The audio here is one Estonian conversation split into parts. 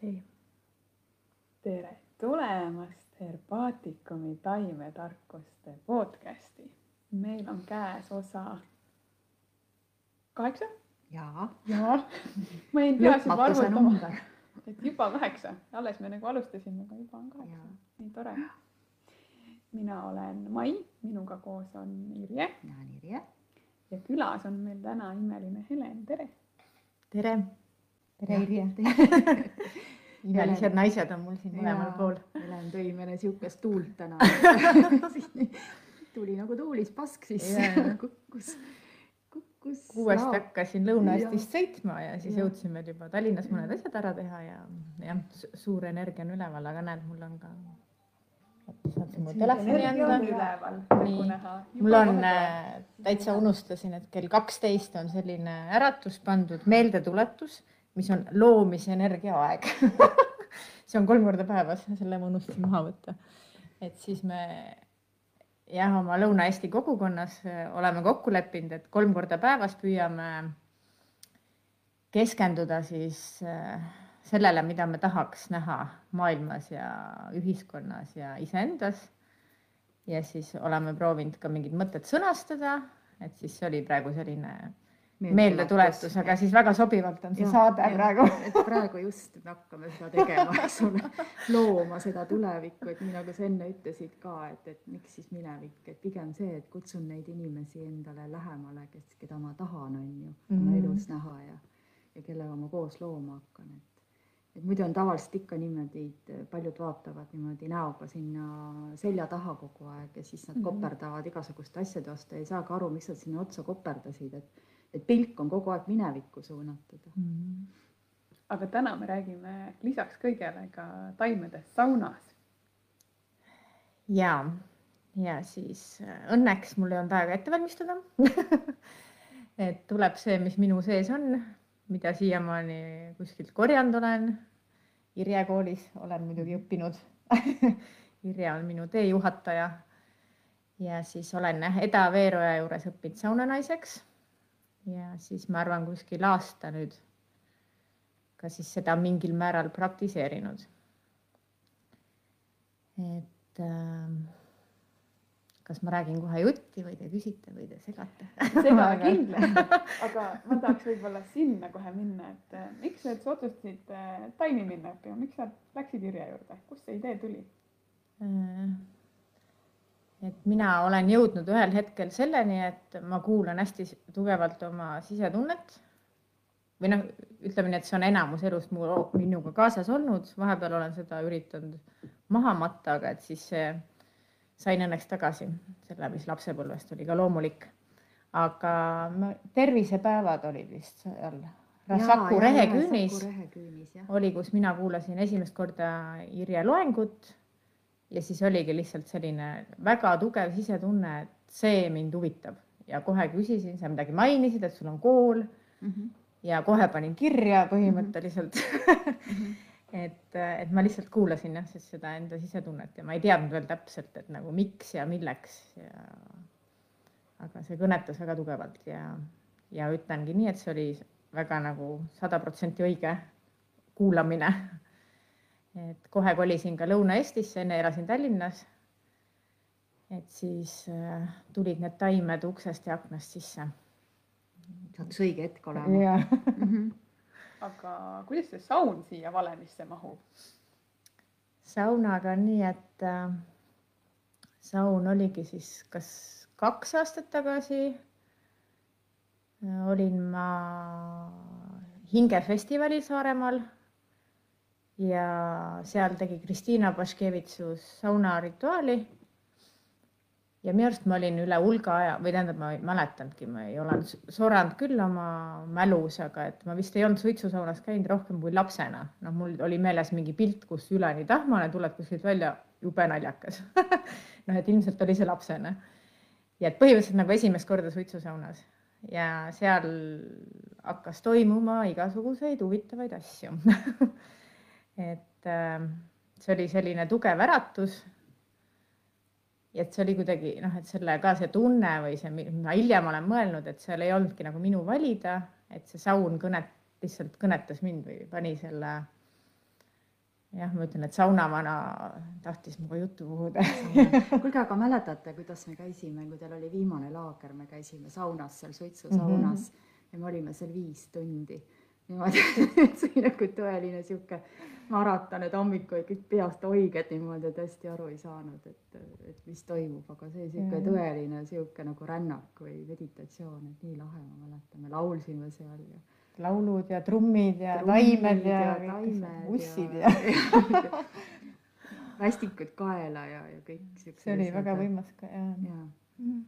tee. tere tulemast Herbaatikumi taimetarkuste podcasti. meil on käes osa kaheksa. jaa. jaa. ma jäin peas juba arvutama, et juba kaheksa, alles me nagu alustasime, aga juba on kaheksa nii tore. mina olen Mai, minuga koos on Irje mina olen Irje. ja külas on meil täna imeline Helen, tere. tere. Tere, Irje. imelised naised on mul siin mõlemal pool. Helen tõi meile siukest tuult täna tuli nagu tuulis pask sisse kukkus, kukkus. kuuest hakkasin Lõuna-Eestist sõitma ja siis Jah. jõudsime juba Tallinnas mõned asjad ära teha ja jah, suur energia on üleval, aga näed, mul on ka. saad sa mu telefoni anda? üleval, Nii. nagu mul on äh, täitsa unustasin, et kell kaksteist on selline äratus pandud meeldetuletus, mis on loomisenergia aeg see on kolm korda päevas, selle ma unustasin maha võtta. et siis me jah, oma Lõuna-Eesti kogukonnas äh, oleme kokku leppinud, et kolm korda päevas püüame keskenduda siis äh, sellele, mida me tahaks näha maailmas ja ühiskonnas ja iseendas. Ja siis oleme proovinud ka mingid mõtted sõnastada, et siis see oli praegu selline meeldetuletus, aga siis väga sobivalt on see Jah, saade jah. praegu. et praegu just me hakkame seda tegema, eks ole, looma seda tulevikku, et nii nagu sa enne ütlesid ka, et, et miks siis minevik, et pigem see, et kutsun neid inimesi endale lähemale, kes, keda ma tahan, on ju, oma Mhm. elus näha ja, ja kellega ma koos looma hakkan, et et muidu on tavaliselt ikka niimoodi, et paljud vaatavad niimoodi näoga sinna selja taha kogu aeg ja siis nad Mhm. koperdavad igasuguste asjade vastu ja ei saagi aru, miks nad sinna otsa koperdasid, et et pilk on kogu aeg minevikku suunatud. aga täna me räägime lisaks kõigele ka taimedest saunas. ja, ja siis äh, õnneks mul ei olnud aega ette valmistada et tuleb see, mis minu sees on, mida siiamaani kuskilt korjanud olen. Irje koolis olen muidugi õppinud Irje on minu teejuhataja. ja siis olen Eda Veeroja juures õppinud saunanaiseks. Ja siis ma arvan, kuskil aasta nüüd ka siis seda mingil määral praktiseerinud. et ähm, kas ma räägin kohe jutti või te küsite või te segate? seda kindlasti, aga ma tahaks võib-olla sinna kohe minna, et eh, miks sa üldse otsustasid eh, taimi minna õppima, miks sa läksid Irje juurde, kust see idee tuli? Äh, et mina olen jõudnud ühel hetkel selleni, et ma kuulan hästi tugevalt oma sisetunnet. või noh, ütleme nii, et see on enamus elust mu, minuga kaasas olnud, vahepeal olen seda üritanud maha matta, aga et siis sain õnneks tagasi. Selle, mis lapsepõlvest oli ka loomulik. aga tervisepäevad olid vist seal Rasaku reheküünis. Oli, kus mina kuulasin esimest korda Irje loengut ja siis oligi lihtsalt selline väga tugev sisetunne, et see mind huvitab. Ja kohe küsisin, sa midagi mainisid, et sul on kool? Mhm. ja kohe panin kirja põhimõtteliselt. Et, et ma lihtsalt kuulasin jah, siis seda enda sisetunnet. Ja ma ei teadnud veel täpselt, et nagu miks ja milleks. Ja aga see kõnetas väga tugevalt. Ja, ja ütlengi nii, et see oli väga nagu sada protsenti õige kuulamine. Et kohe kolisin ka Lõuna-Eestisse, enne elasin Tallinnas. et siis äh, tulid need taimed uksest ja aknast sisse. sattus õige hetk olema. jah Mhm. aga kuidas see saun siia valemisse mahub? saunaga on nii, et äh, saun oligi siis kas kaks aastat tagasi äh, olin ma hingefestivalil Saaremaal ja seal tegi Kristiina Paškevitsus saunarituaali. ja minu arust ma olin üle hulga aja või tähendab, ma ei mäletanudki, ma ei ole soranud küll oma mälus, aga et ma vist ei olnud suitsusaunas käinud rohkem kui lapsena. noh, mul oli meeles mingi pilt, kus üleni tahmane, tuled kuskilt välja, jube naljakas noh, et ilmselt oli see lapsena. ja et põhimõtteliselt nagu esimest korda suitsusaunas ja seal hakkas toimuma igasuguseid huvitavaid asju et äh, see oli selline tugev äratus et see oli kuidagi noh, et selle ka see tunne või see, ma hiljem olen mõelnud, et seal ei olnudki nagu minu valida, et see saun kõnet-, lihtsalt kõnetas mind või pani selle. jah, ma ütlen, et saunavana tahtis minuga juttu puhuda kuulge, aga mäletate, kuidas me käisime, kui teil oli viimane laager, me käisime saunas seal suitsusaunas mm -hmm. ja me olime seal viis tundi niimoodi, et see oli nagu tõeline sihuke maraton, et hommikul kõik peast oiged niimoodi, et hästi aru ei saanud, et, et mis toimub, aga see sihuke tõeline sihuke nagu rännak või meditatsioon, et nii lahe, ma mäletan, me laulsime seal ja. laulud ja trummid ja taimed ja, ja taimed bussid ja, ja. rästikud kaela ja, ja kõik siuksed. see oli väga võimas ka ja, ja. Mm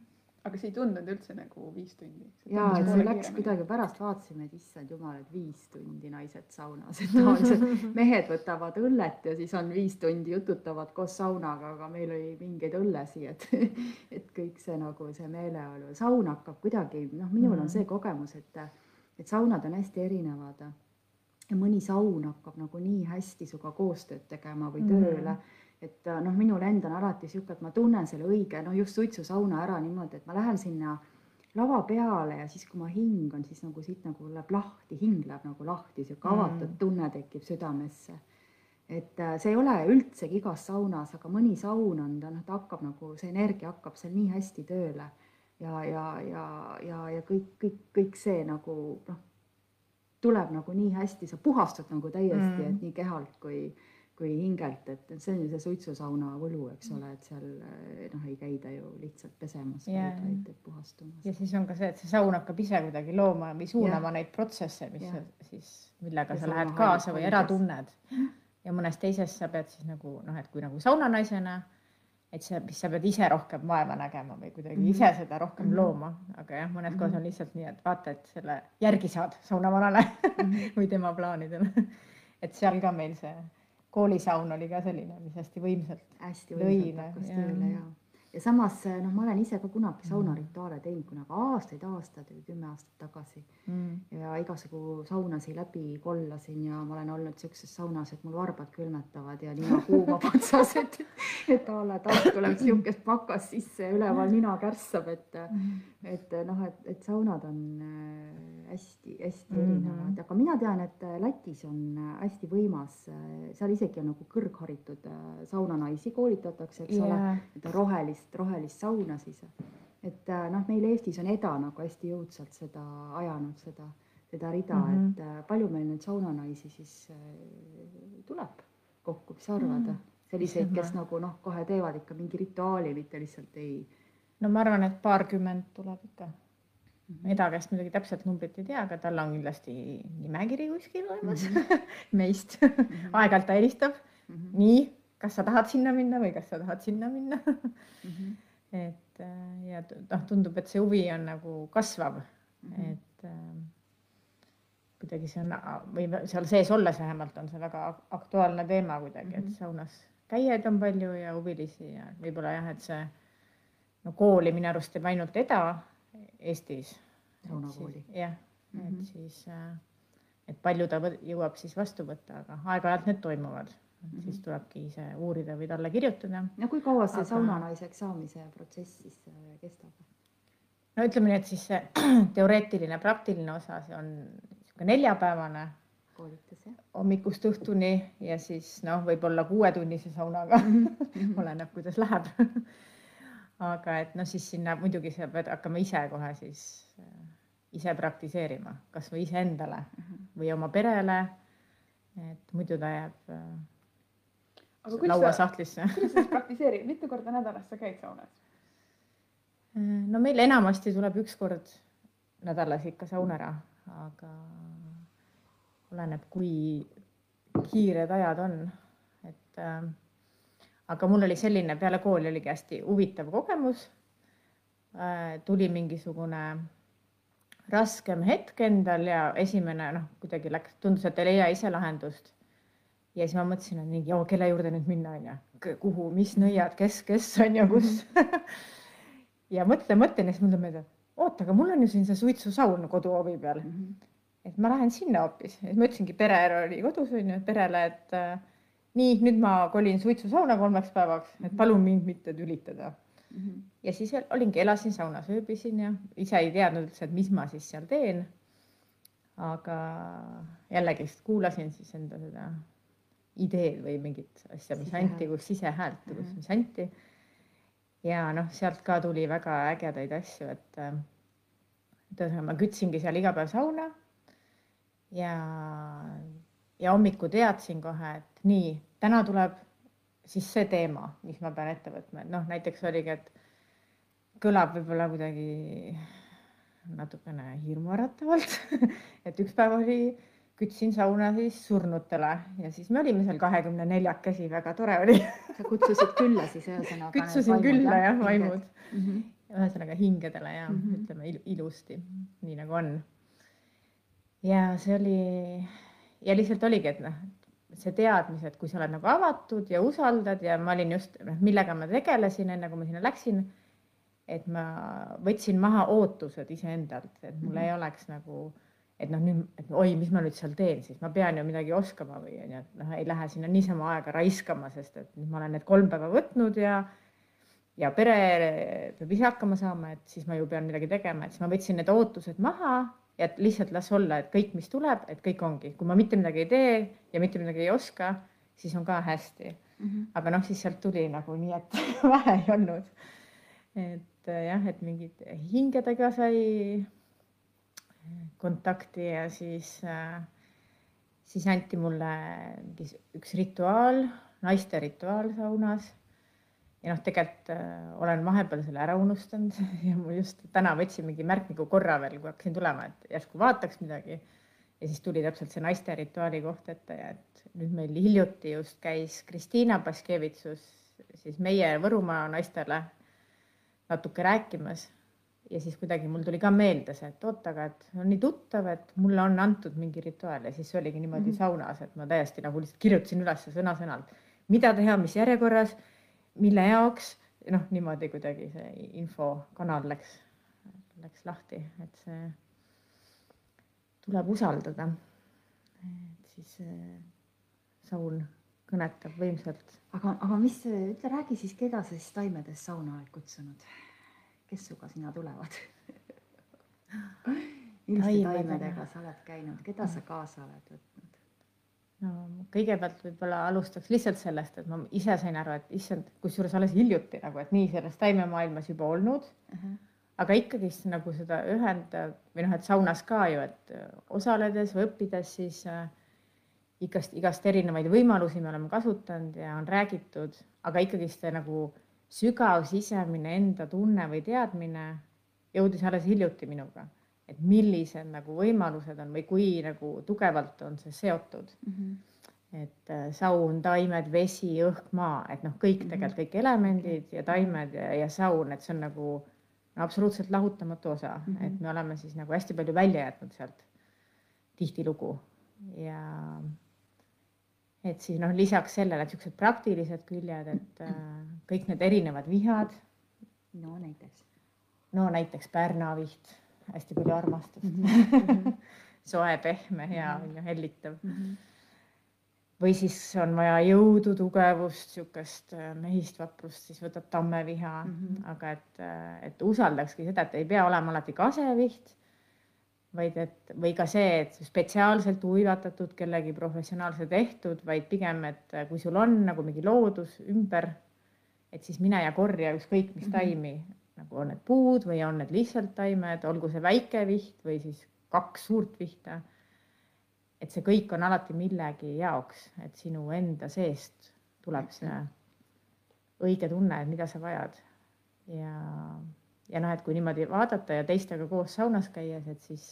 aga see ei tundunud üldse nagu viis tundi? ja, et see läks kuidagi, pärast vaatasime, et issand jumal, et viis tundi naised saunas, et tavaliselt mehed võtavad õllet ja siis on viis tundi jututavad koos saunaga, aga meil oli mingeid õllesi, et, et kõik see nagu see meeleolu, saun hakkab kuidagi, noh, minul on see kogemus, et, et saunad on hästi erinevad. Ja mõni saun hakkab nagu nii hästi sinuga koostööd tegema või tööle. mm. -hmm et äh, noh, minul endal on alati sihuke, et ma tunnen selle õige, noh just suitsusauna ära niimoodi, et ma lähen sinna lava peale ja siis, kui ma hingan, siis nagu siit nagu läheb lahti, hing läheb nagu lahti, sihuke avatud mm. tunne tekib südamesse. et äh, see ei ole üldsegi igas saunas, aga mõni saun on, ta noh, ta hakkab nagu, see energia hakkab seal nii hästi tööle ja, ja, ja, ja, ja kõik, kõik, kõik see nagu noh, tuleb nagu nii hästi, sa puhastud nagu täiesti mm., et nii kehalt kui kui hingelt, et see on ju see suitsusauna võlu, eks ole, et seal eh, noh, ei käida ju lihtsalt pesemas yeah., vaid, vaid puhastumas. ja siis on ka see, et see saun hakkab ise kuidagi looma või suunama yeah. neid protsesse, mis yeah. sa siis, millega ja sa lähed kaasa või ära tunned. ja mõnes teises sa pead siis nagu noh, et kui nagu saunanaisena, et sa, mis sa pead ise rohkem vaeva nägema või kuidagi mm -hmm. ise seda rohkem mm -hmm. looma, aga jah, mõnes mm -hmm. kohas on lihtsalt nii, et vaata, et selle järgi saad saunavanale mm -hmm. või tema plaanidele et seal ka meil see koolisaun oli ka selline, mis hästi võimsalt. hästi võimsalt hakkas tööle ja, ja samas noh, ma olen ise ka kunagi saunarituaale teinud kunagi aastaid-aastaid, kümme aastat tagasi mm. ja igasugu saunasid läbi kollasin ja ma olen olnud siukses saunas, et mul varbad külmetavad ja nina kuumab otsas, et, et a la taas tuleb siukest pakas sisse ja üleval nina kärssab, et mm., et noh, et, et saunad on hästi-hästi mm -hmm. erinevad, aga mina tean, et äh, Lätis on hästi võimas, seal isegi on nagu kõrgharitud saunanaisi koolitatakse, eks yeah. ole, et rohelist, rohelist sauna siis. et noh, meil Eestis on EDA nagu hästi jõudsalt seda ajanud, seda, seda rida mm, -hmm. et palju meil neid saunanaisi siis tuleb kokku, mis sa arvad mm? -hmm selliseid, kes nagu noh, kohe teevad ikka mingi rituaali, mitte lihtsalt ei. No ma arvan, et paarkümmend tuleb ikka Mhm. Eda käest muidugi täpselt numbrit ei tea, aga tal on kindlasti nimekiri kuskil olemas mm -hmm. meist mm -hmm. aeg-ajalt ta helistab mm. -hmm. nii, kas sa tahad sinna minna või kas sa tahad sinna minna mm. -hmm. et äh, ja noh, tundub, et see huvi on nagu kasvav mm, -hmm. et äh, kuidagi see on või seal sees olles vähemalt on see väga aktuaalne teema kuidagi mm, -hmm. et mhm. saunas käijaid on palju ja huvilisi ja võib-olla jah, et see no kooli minu arust teeb ainult Eda Eestis. jah et mhm. siis, äh, et palju ta jõuab siis vastu võtta, aga aeg-ajalt need toimuvad Mm -hmm. siis tulebki ise uurida või talle kirjutada. no kui kaua see aga... saunanaiseks saamise protsess siis äh, kestab? no ütleme nii, et siis see teoreetiline, praktiline osa, see on niisugune neljapäevane koolitus jah? hommikust õhtuni ja siis noh, võib-olla kuuetunnise saunaga mm -hmm. oleneb, kuidas läheb aga et noh, siis sinna muidugi sa pead hakkama ise kohe siis äh, ise praktiseerima, kasvõi iseendale -hmm. või oma perele. et muidu ta jääb äh, lauasahtlisse. kuidas sa siis praktiseerid, mitu korda nädalas sa käid saunas? Äh, no meil enamasti tuleb üks kord nädalas ikka saun ära, aga oleneb, kui kiired ajad on, et äh, aga mul oli selline, peale kooli oligi hästi huvitav kogemus. Äh, tuli mingisugune raskem hetk endal ja esimene noh, kuidagi läks, tundus, et ei leia ise lahendust. ja siis ma mõtlesin, et mingi, kelle juurde nüüd minna onju, kuhu, mis nõiad, kes, kes on ju, kus ja mõtlen, mõtlen ja siis mul tuleb meelde, oota, aga mul on ju siin see suitsusaun koduhoovi peal mm. -hmm. et ma lähen sinna hoopis, siis ma ütlesingi, pere oli kodus onju, perele, et äh, nii, nüüd ma kolin suitsusauna kolmeks päevaks, et mhm. palun mind mitte tülitada mm. -hmm. ja siis olingi, elasin saunas, ööbisin ja ise ei teadnud üldse, et mis ma siis seal teen. aga jällegist kuulasin siis enda seda ideed või mingit asja, mis Sisehäält. anti, kus sisehäält, kus, Mhm. mis anti. ja noh, sealt ka tuli väga ägedaid asju, et äh, et ühesõnaga ma kütsingi seal iga päev sauna. ja, ja hommikul teadsin kohe, et nii, täna tuleb siis see teema, mis ma pean ette võtma, et noh, näiteks oligi, et kõlab võib-olla kuidagi natukene hirmuäratavalt et üks päev oli, kütsin sauna siis surnutele ja siis me olime seal kahekümne neljakesi, väga tore oli. sa kutsusid külla siis ühesõnaga. kutsusin külla jah, vaimud mm. -hmm. ühesõnaga hingedele ja mm. -hmm. ütleme il ilusti, nii nagu on. ja see oli ja lihtsalt oligi, et noh, see teadmise, et kui sa oled nagu avatud ja usaldad ja ma olin just noh, millega ma tegelesin, enne kui ma sinna läksin. et ma võtsin maha ootused iseendalt, et mul Mhm. ei oleks nagu, et noh, nüüd, et oi, mis ma nüüd seal teen, siis ma pean ju midagi oskama või onju, et noh, ei lähe sinna niisama aega raiskama, sest et nüüd ma olen need kolm päeva võtnud ja ja pere peab ise hakkama saama, et siis ma ju pean midagi tegema, et siis ma võtsin need ootused maha ja et lihtsalt las olla, et kõik, mis tuleb, et kõik ongi, kui ma mitte midagi ei tee ja mitte midagi ei oska, siis on ka hästi. Mm -hmm. aga noh, siis sealt tuli nagu nii, et vähe ei olnud. et äh, jah, et mingid hingedega sai kontakti ja siis, siis anti mulle mingi üks rituaal, naiste rituaal saunas. Ja noh, tegelikult äh, olen vahepeal selle ära unustanud ja mul just täna võtsin mingi märkmiku korra veel, kui hakkasin tulema, et järsku vaataks midagi. ja siis tuli täpselt see naiste rituaali koht ette ja et nüüd meil hiljuti just käis Kristiina Baskevitsus siis meie Võrumaa naistele natuke rääkimas ja siis kuidagi mul tuli ka meelde see, et oot, aga et on nii tuttav, et mulle on antud mingi rituaal ja siis oligi niimoodi mm -hmm. saunas, et ma täiesti nagu lihtsalt kirjutasin üles sõna-sõnalt, mida teha, mis järjekorras, mille jaoks, noh, niimoodi kuidagi see infokanal läks, läks lahti, et see tuleb usaldada. et siis äh, saun kõnetab võimsalt aga, aga mis, ütle, räägi siis, keda sa siis taimedest sauna oled kutsunud? kes sinuga sinna tulevad? milliste taimedega sa oled käinud, keda sa kaasa oled võtnud? No kõigepealt võib-olla alustaks lihtsalt sellest, et ma ise sain aru, et issand, kusjuures alles hiljuti nagu, et nii selles taimemaailmas juba olnud uh. -huh. aga ikkagist nagu seda ühendab või noh, et saunas ka ju, et äh, osaledes või õppides siis äh, igast, igast erinevaid võimalusi me oleme kasutanud ja on räägitud, aga ikkagist nagu sügav sisemine enda tunne või teadmine jõudis alles hiljuti minuga, et millised nagu võimalused on või kui nagu tugevalt on see seotud Mm -hmm. et äh, saun, taimed, vesi, õhk, maa, et noh, kõik Mhm. tegelikult kõik elemendid ja taimed ja, ja saun, et see on nagu no, absoluutselt lahutamatu osa mm. -hmm. et me oleme siis nagu hästi palju välja jätnud sealt tihtilugu ja et siis noh, lisaks sellele niisugused praktilised küljed, et äh, kõik need erinevad vihad, no näiteks no näiteks pärnaviht, hästi palju armastust mm. mm. -hmm. soe, pehme, hea Mhm. on ju, hellitav Mm -hmm. või siis on vaja jõudu, tugevust, niisugust äh, mehist vaprust, siis võtab tammeviha mm. -hmm. aga et, et usaldakski seda, et ei pea olema alati kaseviht, vaid et või ka see, et spetsiaalselt uivatatud kellegi professionaalse tehtud, vaid pigem, et äh, kui sul on nagu mingi loodus ümber, et siis mine ja korja ükskõik mis Mhm. taimi, nagu on need puud või on need lihtsalt taimed, olgu see väike viht või siis kaks suurt vihta et see kõik on alati millegi jaoks, et sinu enda seest tuleb see õige tunne, et mida sa vajad. ja, ja noh, et kui niimoodi vaadata ja teistega koos saunas käies, et siis,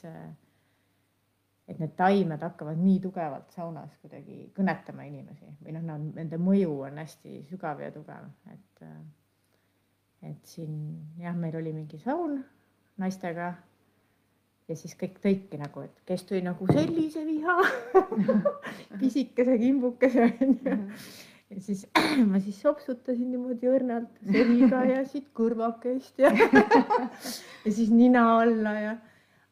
et need taimed hakkavad nii tugevalt saunas kuidagi kõnetama inimesi või noh, nende mõju on hästi sügav ja tugev, et, et siin jah, meil oli mingi saun naistega ja siis kõik tõidki nagu, et kes tõi nagu sellise viha pisikese kimbukese onju. ja siis ma siis sopsutasin niimoodi õrnalt selga ja siit kõrvakest ja ja siis nina alla ja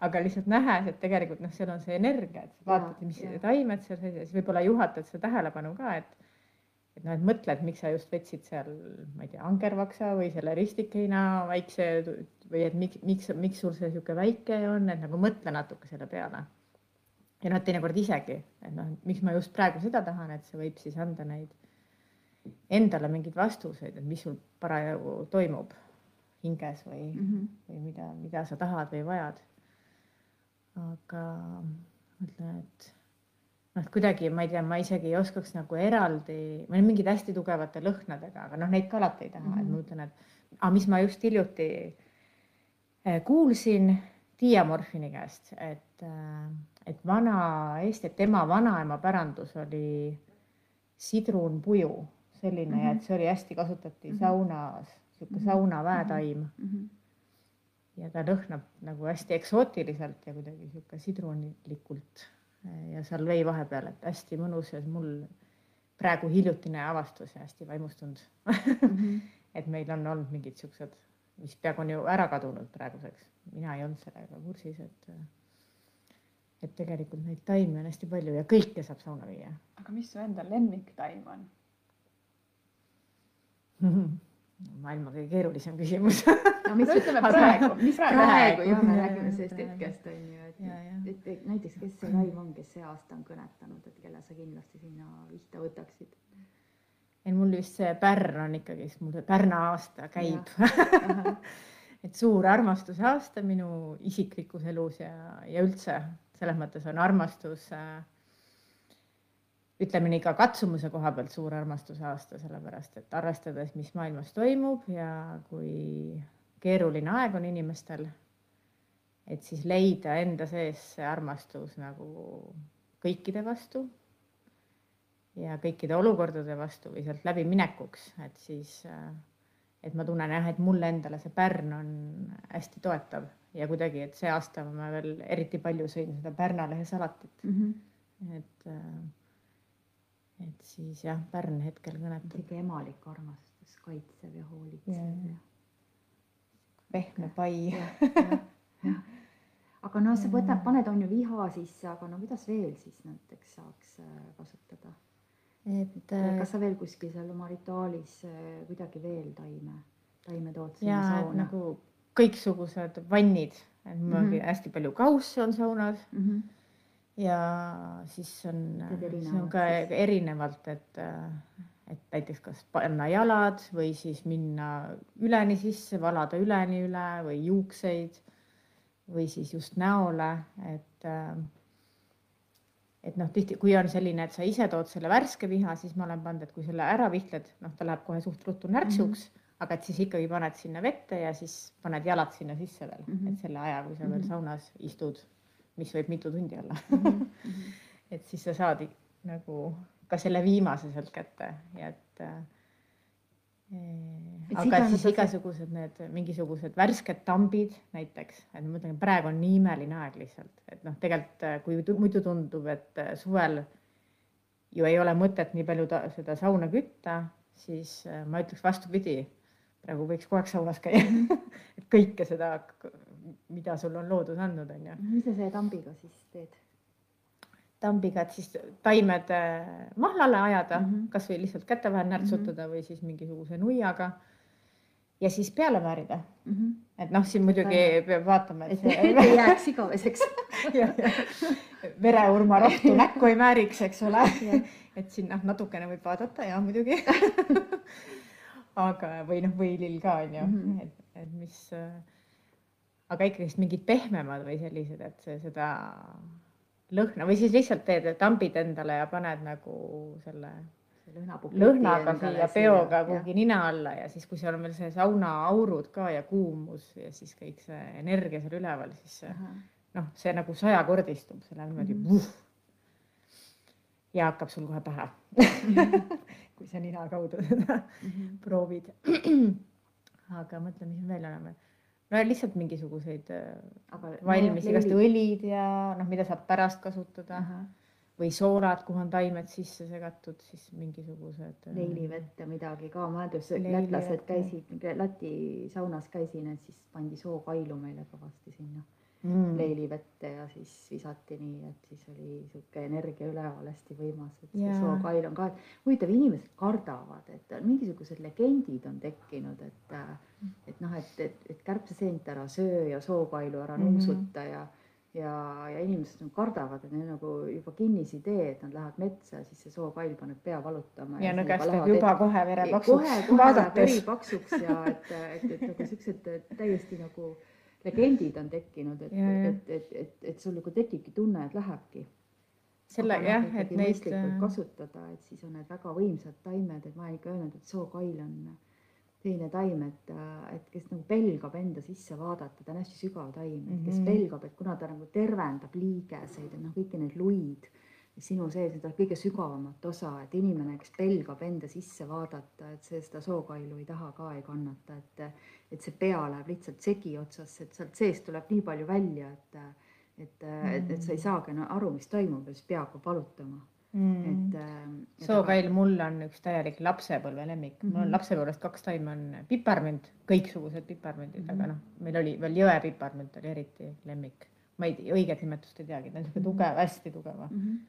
aga lihtsalt nähes, et tegelikult noh, seal on see energia, et vaatad, mis ja. taimed seal sees ja siis võib-olla juhatad seda tähelepanu ka, et et noh, et mõtled, miks sa just võtsid seal, ma ei tea, angervaksa või selle ristikheina väikse või et miks, miks, miks sul see niisugune väike on, et nagu mõtle natuke selle peale. ja noh, teinekord isegi, et noh, miks ma just praegu seda tahan, et see võib siis anda neid endale mingeid vastuseid, et mis sul parajasti toimub hinges või mm, -hmm. või mida, mida sa tahad või vajad. aga mõtlen, et noh, kuidagi ma ei tea, ma isegi ei oskaks nagu eraldi, ma olen mingid hästi tugevate lõhnadega, aga noh, neid ka alati ei taha mm, -hmm. et ma ütlen, et aga mis ma just hiljuti eh, kuulsin diamorfini käest, et, äh, et vana Eesti, et tema vanaema pärandus oli sidrunpuju, selline mm -hmm. ja et see oli hästi, kasutati mm -hmm. saunas, sihuke mm -hmm. saunaväetaim mm. -hmm. ja ta lõhnab nagu hästi eksootiliselt ja kuidagi sihuke sidrunilikult ja seal vei vahepeal, et hästi mõnus ja mul praegu hiljutine avastus ja hästi vaimustunud mm. -hmm. et meil on olnud mingid siuksed mis peaaegu on ju ära kadunud praeguseks. mina ei olnud sellega kursis, et, et tegelikult neid taimi on hästi palju ja kõike saab sauna viia. aga mis su enda lemmiktaim on maailma kõige keerulisem küsimus. No mis ütleme praegu, mis praegu, praegu jah, me räägime sellest hetkest on ju, et, et, et näiteks, kes see taim on, kes see aasta on kõnetanud, et kelle sa kindlasti sinna vihta võtaksid? Et mul vist see Pärn on ikkagi, mul see Pärna aasta käib. et suur armastuse aasta minu isiklikus elus ja, ja üldse selles mõttes on armastus äh, ütleme nii ka katsumuse koha pealt suur armastuse aasta, sellepärast et arvestades, mis maailmas toimub ja kui keeruline aeg on inimestel, et siis leida enda sees see armastus nagu kõikide vastu ja kõikide olukordade vastu või sealt läbiminekuks, et siis, et ma tunnen jah, et mulle endale see Pärn on hästi toetav ja kuidagi, et see aasta ma veel eriti palju sõin seda Pärna lehe salatit mm. -hmm. et, äh, et siis jah, Pärn hetkel kõnetab. sihuke emalik armastus, kaitsev ja hoolitsev ja, ja. pehme pai. aga no sa võtad, paned on ju viha sisse, aga no kuidas veel siis näiteks saaks äh, kasutada? et äh, kas sa veel kuskil seal oma rituaalis äh, kuidagi veel taime, taime tood sinna sauna? nagu kõiksugused vannid, et mul mm -hmm. hästi palju kausse on saunas mm. -hmm. Ja siis on, see on ka siis. erinevalt, et, et näiteks kas panna jalad või siis minna üleni sisse, valada üleni üle või juukseid või siis just näole, et et noh, tihti, kui on selline, et sa ise tood selle värske viha, siis ma olen pannud, et kui selle ära vihled, noh, ta läheb kohe suht ruttu närtsuks mm, -hmm. aga et siis ikkagi paned sinna vette ja siis paned jalad sinna sisse veel mm, -hmm. et selle aja, kui sa veel -hmm. saunas istud, mis võib mitu tundi olla mm. -hmm. et siis sa saad nagu ka selle viimase sealt kätte ja et äh, aga et siis igasugused need mingisugused värsked tambid näiteks, et ma mõtlen, praegu on nii imeline aeg lihtsalt, et noh, tegelikult äh, kui muidu tundub, et äh, suvel ju ei ole mõtet nii palju ta, seda sauna kütta, siis äh, ma ütleks vastupidi. praegu võiks kogu aeg saunas käia et kõike seda, mida sul on loodus andnud, on ju. mis sa selle tambiga siis teed? tambiga, et siis taimed äh, mahlale ajada mm -hmm. kasvõi lihtsalt käte vahel närtsutada mm -hmm. või siis mingisuguse nuiaga. ja siis peale määrida mm. -hmm. et noh, siin muidugi peab vaatama, et see ei jääks igaveseks vereurma rohtu näkku ei määriks, eks ole et siin noh, natukene võib vaadata ja muidugi aga, või noh, võilill ka on ju mm, -hmm. et, et mis, äh, aga ikkagist mingid pehmemad või sellised, et see, seda lõhna või siis lihtsalt teed, tambid endale ja paned nagu selle lõhnaga siia peoga kuhugi nina alla ja siis, kui seal on veel see saunaaurud ka ja kuumus ja siis kõik see energia seal üleval, siis noh, see nagu sajakordistub, see läheb niimoodi mm -hmm. ja hakkab sul kohe pähe kui sa nina kaudu seda -hmm. proovid. aga mõtle, mis me veel oleme no lihtsalt mingisuguseid äh, Aga, valmis no, igast õlid ja noh, mida saab pärast kasutada uh. -huh. või soolad, kuhu on taimed sisse segatud, siis mingisugused. Äh, leilivett ja midagi ka, ma mäletan, lätlased käisid, Läti saunas käisin, et siis pandi sookailu meile kõvasti sinna mm. leilivette ja siis visati nii, et siis oli sihuke energia üleval hästi võimas, et see yeah. sookail on ka, huvitav, inimesed kardavad, et mingisugused legendid on tekkinud, et et noh, et, et, et kärbseseent ära söö ja sookailu ära nuusuta mm -hmm. ja ja, ja inimesed nagu kardavad, et neil nagu juba kinnisidee, et nad lähevad metsa, siis see sookail paneb pea valutama. ja siis käest juba et- kohe vere kohe, kohe läheb vaadates veri. paksuks ja et, et, et nagu siuksed täiesti nagu legendid on tekkinud, et, et, et, et, et sul nagu tekibki tunne, et lähebki. selle Aga noh, jah, et neid mõistlikult kasutada, et siis on need väga võimsad taimed, et ma olen ikka öelnud, et sookail on selline taim, et, et kes nagu pelgab enda sisse vaadata, ta on hästi sügav taim, kes Mhm. pelgab, et kuna ta nagu tervendab liigeseid, et noh, kõiki neid luid sinu sees, seda kõige sügavamat osa, et inimene, kes pelgab enda sisse vaadata, et see seda sookailu ei taha ka, ei kannata, et et see pea läheb lihtsalt segi otsasse, et sealt seest tuleb nii palju välja, et et, et, et sa ei saagi enam aru, mis toimub ja siis pea hakkab valutama, mm. et et sookail mul on üks täielik lapsepõlve lemmik mm, -hmm. mul on Mhm. lapsepõlvest kaks taime on piparmünd, kõiksugused piparmündid mm, -hmm. Mhm. aga noh, meil oli veel jõepiparmünd oli eriti lemmik. ma ei, õiget nimetust ei teagi, ta on niisugune Mhm. tugev, hästi tugev mm. -hmm.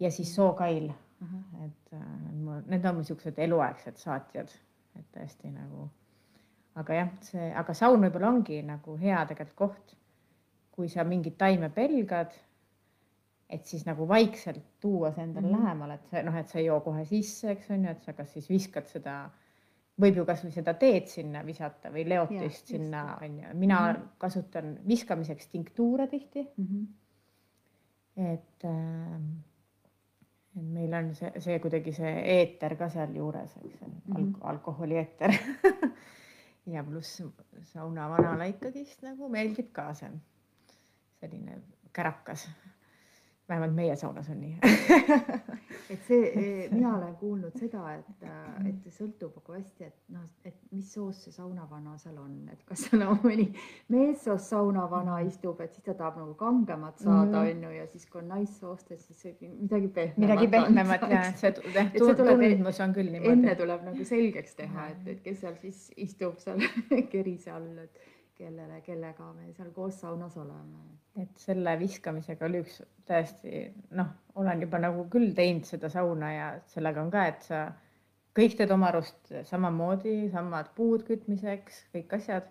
Ja siis sookail, Ahah. et äh, mul- need on niisugused eluaegsed saatjad, et tõesti nagu. aga jah, see, aga saun võib-olla ongi nagu hea tegelikult koht, kui sa mingit taime pelgad, et siis nagu vaikselt tuua see endale mm Mhm. -hmm. lähemale, et see noh, et sa ei joo kohe sisse, eks on ju, et sa kas siis viskad seda, võib ju kasvõi seda teed sinna visata või leotist just. sinna on ju, mina mm Mhm. -hmm. kasutan viskamiseks tinktuure tihti Mm -hmm. et äh,, et meil on see, see kuidagi see eeter ka sealjuures, eks ju Mhm. alk-, alkoholieeter ja pluss sauna vanale ikkagist nagu meeldib ka see selline kärakas. Vähemalt meie saunas on nii et see, mina olen kuulnud seda, et, et see sõltub nagu hästi, et noh, et mis soost see saunavana seal on, et kas seal on mõni meessoost saunavana istub, et siis ta tahab nagu kangemat saada, Mhm. on ju, ja siis kui on naissoost, et siis midagi pehmemat. midagi pehmemat ja see see tundmus on küll enne niimoodi. tuleb nagu selgeks teha, et, et kes seal siis istub seal kerise all, et kellele, kellega me seal koos saunas oleme. et selle viskamisega oli üks täiesti noh, olen juba nagu küll teinud seda sauna ja sellega on ka, et sa kõik teed oma arust samamoodi, samad puud kütmiseks, kõik asjad.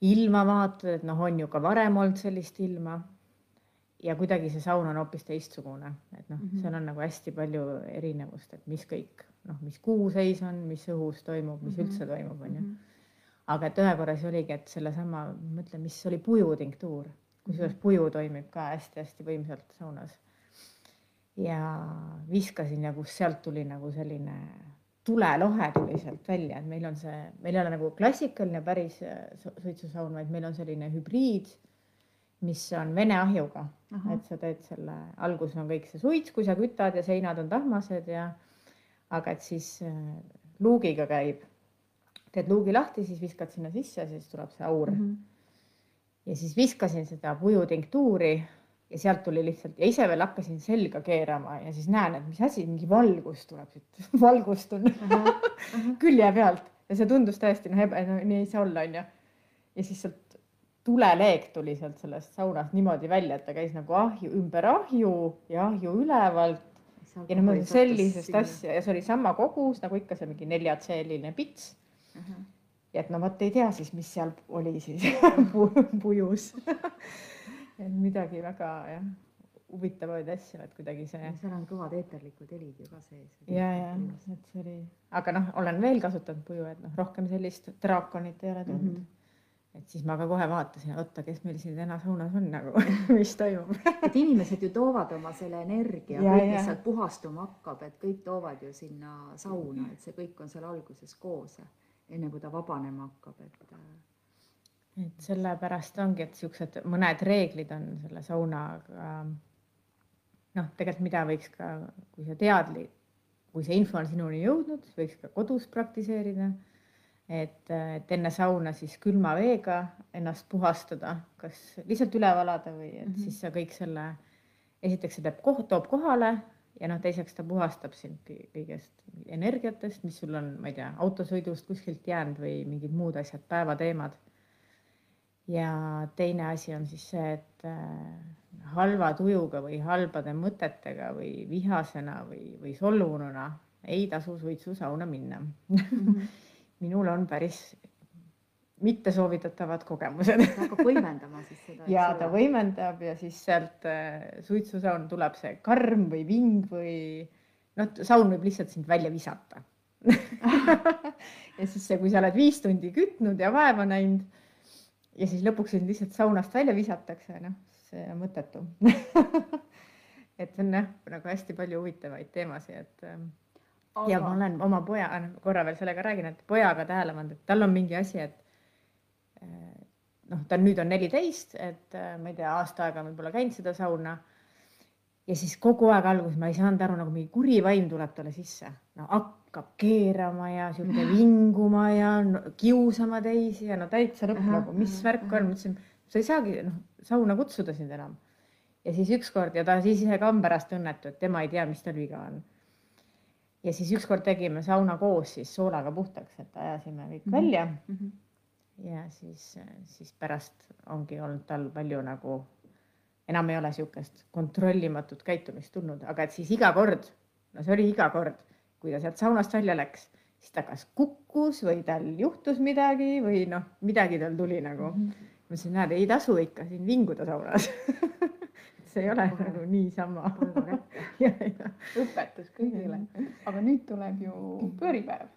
ilma vaatad, et noh, on ju ka varem olnud sellist ilma. ja kuidagi see saun on hoopis teistsugune, et noh mm. -hmm. seal on nagu hästi palju erinevust, et mis kõik noh, mis kuuseis on, mis õhus toimub, mis mm. -hmm. üldse toimub, onju Mhm. Aga et ühe korra siis oligi, et sellesama, ma mõtlen, mis oli pujutinktuur, kusjuures puju toimib ka hästi-hästi võimsalt saunas. ja viskasin ja kus sealt tuli nagu selline tulelohe tuli sealt välja, et meil on see, meil ei ole nagu klassikaline päris äh, su- suitsusaun, vaid meil on selline hübriid, mis on vene ahjuga, et sa teed selle, alguses on kõik see suits, kui sa kütad ja seinad on tahmased ja aga et siis äh, luugiga käib, teed luugi lahti, siis viskad sinna sisse, siis tuleb see aur mm. Mhm. -hmm. ja siis viskasin seda pujutinktuuri ja sealt tuli lihtsalt ja ise veel hakkasin selga keerama ja siis näen, et mis asi, mingi valgus tuleb siit, valgust on külje pealt ja see tundus täiesti noh, no nii ei saa olla, onju. ja siis sealt tuleleek tuli sealt sellest saunast niimoodi välja, et ta käis nagu ahju ümber ahju ja ahju ülevalt ja no ma mõtlen sellisest asja ja see oli sama kogus nagu ikka see mingi neljatseeline pits. Ja et no vot ei tea siis, mis seal oli siis pu- pujus. et midagi väga jah, huvitavaid asju, et kuidagi see seal on kõvad eeterlikud helid ju ka sees. ja, ja et see oli, aga noh, olen veel kasutanud puju, et noh, rohkem sellist draakonit ei ole tundnud mm. -hmm. et siis ma ka kohe vaatasin, oota, kes meil siin täna saunas on nagu, mis toimub. et inimesed ju toovad oma selle energia, kõik, mis sealt puhastuma hakkab, et kõik toovad ju sinna sauna, et see kõik on seal alguses koos, enne kui ta vabanema hakkab, et äh, et sellepärast ongi, et siuksed mõned reeglid on selle saunaga. noh, tegelikult mida võiks ka, kui sa tead, kui see info on sinuni jõudnud, võiks ka kodus praktiseerida. et, et enne sauna siis külma veega ennast puhastada, kas lihtsalt üle valada või et mm. -hmm. siis sa kõik selle, esiteks see teeb koht, toob kohale ja noh, teiseks ta puhastab sind kõi- kõigest energiatest, mis sul on, ma ei tea, autosõidust kuskilt jäänud või mingid muud asjad, päevateemad ja teine asi on siis see, et äh, halva tujuga või halbade mõtetega või vihasena või, või solvununa ei tasu suitsusauna minna. minul on päris mittesoovitatavad kogemused. Hakkab võimendama siis seda. ja ta võimendab ja siis sealt äh, suitsusaun tuleb see karm või ving või noh, saun võib lihtsalt sind välja visata. Ja siis see, kui sa oled viis tundi kütnud ja vaeva näinud ja siis lõpuks sind lihtsalt saunast välja visatakse, noh, see on mõttetu. Et see on jah, nagu hästi palju huvitavaid teemasid, et ähm, Aga... ja ma olen oma poja, korra veel sellega räägin, et pojaga tähele pannud, et tal on mingi asi, et noh, ta nüüd on neliteist, et äh, ma ei tea, aasta aega võib-olla käinud seda sauna. ja siis kogu aeg alguses ma ei saanud aru, nagu mingi kuri vaim tuleb talle sisse, no hakkab keerama ja sihuke vinguma ja no, kiusama teisi ja no täitsa lõpp nagu, mis värk on, mõtlesin, sa ei saagi noh, sauna kutsuda sind enam. ja siis ükskord ja ta siis ise ka on pärast õnnetu, et tema ei tea, mis tal viga on ja siis ükskord tegime sauna koos siis soolaga puhtaks, et ajasime kõik mm -hmm. välja mm. -hmm. Ja siis, siis pärast ongi olnud tal palju nagu, enam ei ole niisugust kontrollimatut käitumist tulnud, aga et siis iga kord, no see oli iga kord, kui ta sealt saunast välja läks, siis ta kas kukkus või tal juhtus midagi või noh, midagi tal tuli nagu mm. -hmm. ma ütlesin, näed, ei tasu ikka siin vinguda saunas see ei ole Kohe. nagu niisama õpetus kõigile, aga nüüd tuleb ju pööripäev.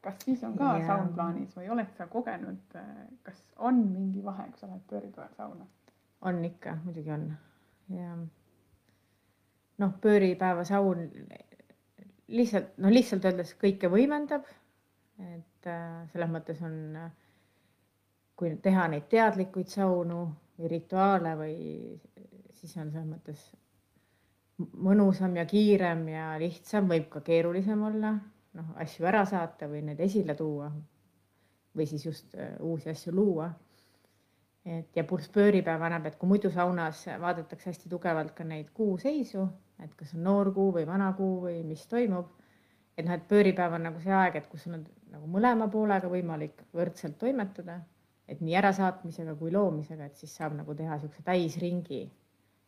Kas siis on ka ja. saun plaanis või oled sa kogenud, kas on mingi vahe, kui sa lähed pööripäeval sauna? on ikka, muidugi on ja noh, pööripäeva saun lihtsalt, no lihtsalt öeldes kõike võimendab. et äh, selles mõttes on, kui teha neid teadlikuid saunu või rituaale või siis on selles mõttes mõnusam ja kiirem ja lihtsam, võib ka keerulisem olla, noh, asju ära saata või need esile tuua või siis just äh, uusi asju luua. et ja pluss pööripäev annab, et kui muidu saunas vaadatakse hästi tugevalt ka neid kuuseisu, et kas on noor kuu või vana kuu või mis toimub, et noh, et pööripäev on nagu see aeg, et kus on nagu mõlema poolega võimalik võrdselt toimetada, et nii ärasaatmisega kui loomisega, et siis saab nagu teha niisuguse täisringi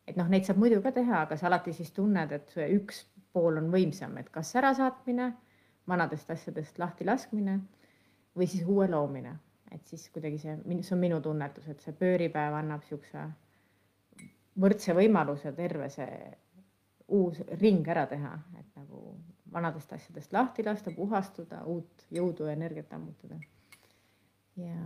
et noh, neid saab muidu ka teha, aga sa alati siis tunned, et üks pool on võimsam, et kas ärasaatmine, vanadest asjadest lahti laskmine või siis uue loomine, et siis kuidagi see, see on minu tunnetus, et see pööripäev annab niisuguse võrdse võimaluse terve see uus ring ära teha, et nagu vanadest asjadest lahti lasta, puhastuda, uut jõudu ja energiat ammutada. ja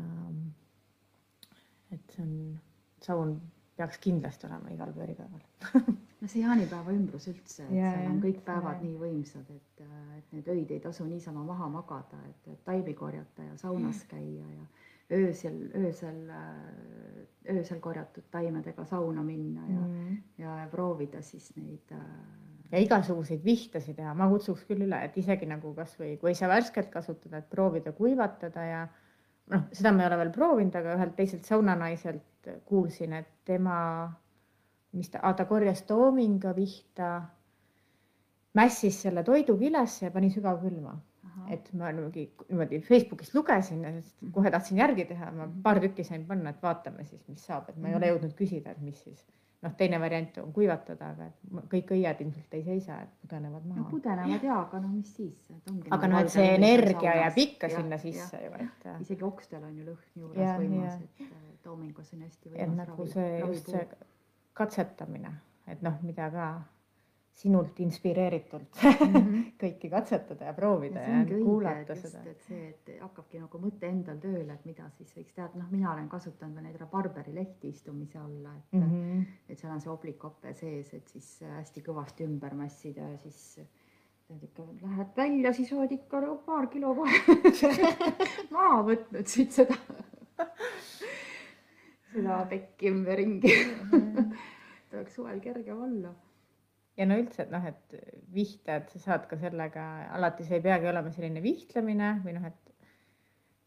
et see on, saun peaks kindlasti olema igal pööripäeval no see jaanipäeva ümbrus üldse, et ja, seal on kõik päevad ja. nii võimsad, et, et need öid ei tasu niisama maha magada, et, taimi korjata ja saunas käia ja öösel, öösel, öösel korjatud taimedega sauna minna ja mm., ja proovida siis neid äh, ja igasuguseid vihtasid teha, ma kutsuks küll üle, et isegi nagu kasvõi kui ei saa värskelt kasutada, et proovida kuivatada ja noh, seda ma ei ole veel proovinud, aga ühelt teiselt saunanaiselt kuulsin, et tema, mis ta, ta korjas toominga vihta, mässis selle toidu kilesse ja pani sügavkülma. et ma niimoodi, niimoodi Facebookist lugesin ja kohe tahtsin järgi teha, ma mhm. paar tükki sain panna, et vaatame siis, mis saab, et ma ei ole mhm. jõudnud küsida, et mis siis noh, teine variant on kuivatada, aga et kõik õied ilmselt ei seisa, et pudenevad maha no,. pudenevad ja, aga no mis siis. aga noh, et see energia jääb ikka ja, sinna sisse ju, et. isegi okstel on ju lõhn juures võimas, et toomingus on hästi võimas nagu ravi. see just see katsetamine, et noh, mida ka sinult inspireeritult mm -hmm. kõiki katsetada ja proovida ja, ja kuulata et seda. et see, et hakkabki nagu mõte endal tööle, et mida siis võiks teha, noh, mina olen kasutanud neid rabarberi lehti istumise alla, et mm, -hmm. et seal on see oblikope sees, et siis hästi kõvasti ümber mässida ja siis tead ikka lähed välja, siis oled ikka paar kilo kohe maha võtnud siit seda seda pekki ümberringi et oleks suvel kergem olla. ja no üldse, et noh, et vihted, sa saad ka sellega, alati see ei peagi olema selline vihtlemine või noh, et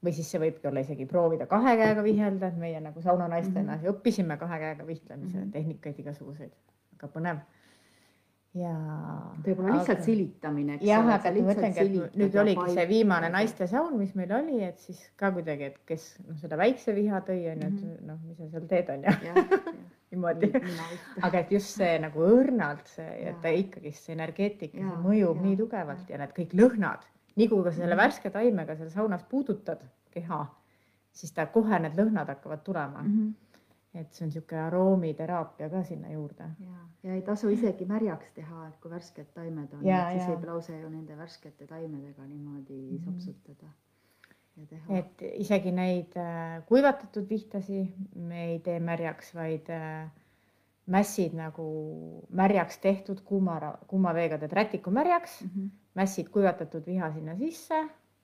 või siis see võibki olla isegi proovida kahe käega vihelda, et meie nagu saunanaistena mm -hmm. õppisime kahe käega vihlemise mm -hmm. tehnikaid igasuguseid, väga põnev ja. võib-olla lihtsalt silitamine. jah, aga ma mõtlengi, et nüüd oligi see viimane naistesaun, mis meil oli, et siis ka kuidagi, et kes noh, seda väikse viha tõi, on ju, et mhm. noh, mis sa seal teed, on ju. niimoodi. aga et just see nagu õrnalt see, et ta ikkagi see energeetika, mõjub ja, nii tugevalt ja. need kõik lõhnad, nii kui ka selle mhm. värske taimega seal saunas puudutad keha, siis ta kohe need lõhnad hakkavad tulema mm. -hmm. Et see on niisugune aroomideraapia ka sinna juurde. ja, ja ei tasu isegi märjaks teha, et kui värsked taimed on, siis võib lause ju nende värskete taimedega niimoodi mm -hmm. sopsutada ja teha. et isegi neid äh, kuivatatud vihtasi me ei tee märjaks, vaid äh, mässid nagu märjaks tehtud kuuma, kuuma veega teed rätiku märjaks mm, -hmm. mässid kuivatatud viha sinna sisse,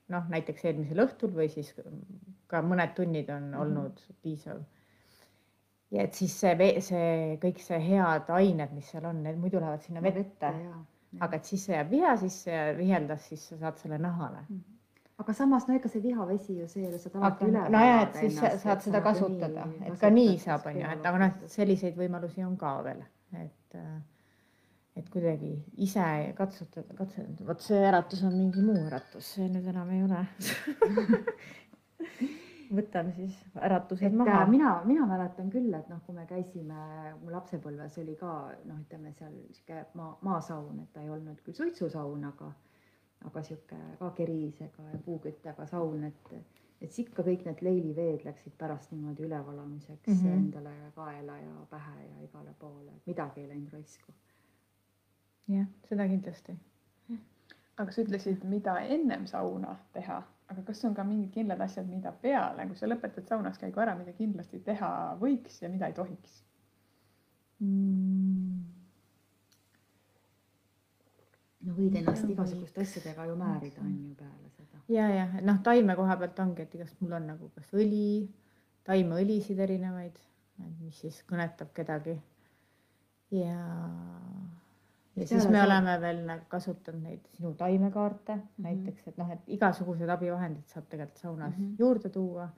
noh näiteks eelmisel õhtul või siis ka mõned tunnid on mm -hmm. olnud piisav. Ja et siis see, see kõik see head ained, mis seal on, need muidu lähevad sinna vette, vette. aga et siis see jääb viha sisse ja viheldas, siis sa saad selle nahale. Mm. -hmm aga samas no ega see vihavesi ju seejärel saad alati üle. nojah, et siis ennast, saad seda kasutada, et ka nii saab, onju, et aga noh, selliseid võimalusi on ka veel, et äh, et kuidagi ise katsutada, katsutada, vot see äratus on mingi muu äratus, see nüüd enam ei ole võtan siis äratused et, maha. Äh, mina, mina mäletan küll, et noh, kui me käisime, mu lapsepõlves oli ka noh, ütleme seal sihuke maa, maasaun, et ta ei olnud küll suitsusaun, aga aga sihuke ka kerisega ja puuküttega saun, et, et siis ikka kõik need leiliveed läksid pärast niimoodi ülevalamiseks mm -hmm. endale kaela ja pähe ja igale poole, et midagi ei läinud raisku. jah, seda kindlasti. aga sa ütlesid, mida ennem sauna teha, aga kas on ka mingid kindlad asjad, mida peale, kui sa lõpetad saunas käigu ära, mida kindlasti teha võiks ja mida ei tohiks mm.? no võid ennast igasuguste asjadega ju määrida, on ju peale seda. ja, ja noh, taime koha pealt ongi, et igast mul on nagu kas õli, taimeõlisid erinevaid, mis siis kõnetab kedagi. ja, ja siis me oleme veel nagu kasutanud neid sinu taimekaarte mm -hmm. näiteks, et noh, et igasugused abivahendid saab tegelikult saunas mm -hmm. juurde tuua.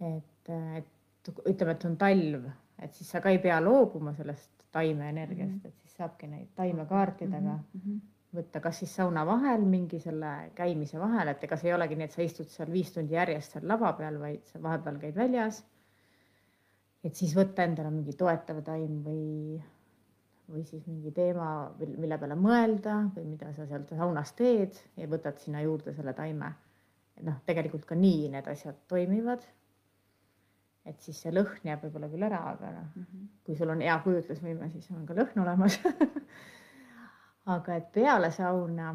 et, et ütleme, et on talv, et siis sa ka ei pea loobuma sellest taimeenergiast mm, -hmm. et siis saabki neid taimekaartidega mm -hmm. võtta, kas siis sauna vahel mingi selle käimise vahel, et ega see ei olegi nii, et sa istud seal viis tundi järjest seal lava peal, vaid sa vahepeal käid väljas. et siis võtta endale mingi toetav taim või, või siis mingi teema, mille peale mõelda või mida sa seal saunas teed ja võtad sinna juurde selle taime. noh, tegelikult ka nii need asjad toimivad et siis see lõhn jääb võib-olla küll ära, aga noh mm -hmm., kui sul on hea kujutlusvõime, siis on ka lõhn olemas aga et peale sauna,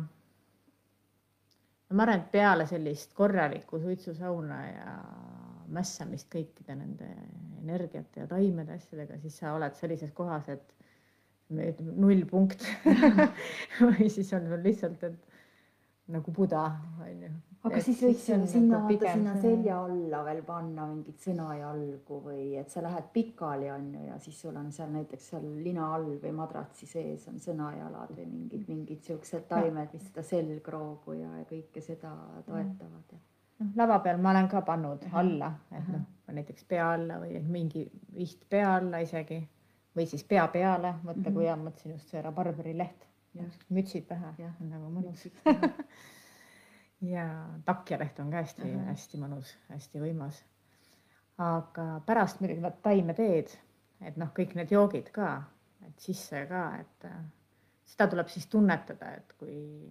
no ma arvan, et peale sellist korralikku suitsusauna ja mässamist kõikide nende energiate ja taimede asjadega, siis sa oled sellises kohas, et me ütleme nullpunkt või siis on sul lihtsalt, et nagu buda, onju aga et siis võiks ju sinna nagu vaata sinna selja alla veel panna mingit sõnajalgu või et sa lähed pikali on ju ja siis sul on seal näiteks seal lina all või madratsi sees on sõnajalad või mingid mingid siuksed taimed, mis seda selgroogu ja, ja kõike seda toetavad. noh, lava peal ma olen ka pannud alla, et noh, näiteks pea alla või mingi viht pea alla isegi või siis pea peale, võtta mm -hmm. kui hea, mõtlesin just see rabarberi leht, mütsid pähe, on nagu mõnus ja takjaleht on ka hästi-hästi mõnus, hästi võimas. aga pärast muidugi vaat taimeteed, et noh, kõik need joogid ka, et sisse ka, et äh, seda tuleb siis tunnetada, et kui,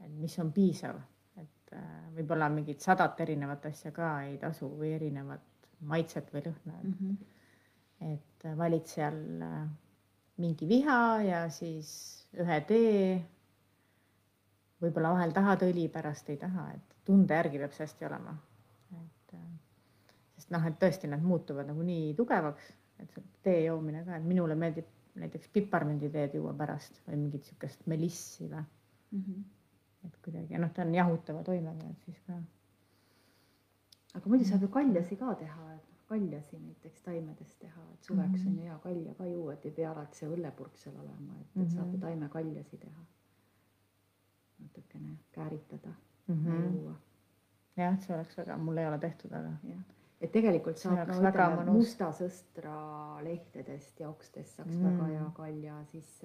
et mis on piisav, et äh, võib-olla mingit sadat erinevat asja ka ei tasu või erinevat maitset või lõhna mm. -hmm. Et valid seal äh, mingi viha ja siis ühe tee võib-olla vahel tahad õli, pärast ei taha, et tunde järgi peab see hästi olema. et äh, sest noh, et tõesti nad muutuvad nagu nii tugevaks, et see tee joomine ka, et minule meeldib näiteks piparmünditeed juua pärast või mingit niisugust melissi või mm. -hmm. et kuidagi noh, ta on jahutava toimega, et siis ka. aga muidu saab ju kaljasi ka teha, et kaljasi näiteks taimedest teha, et suveks mm -hmm. on ju hea kalja ka juua, et ei pea alati see õllepurk seal olema, et, mm -hmm. saab ju taimekaljasi teha natukene kääritada mm -hmm. juua. jah, see oleks väga, mul ei ole tehtud, aga. et tegelikult saab no, ütleme musta sõstra lehtedest ja okstest saaks mm. väga hea kalja, siis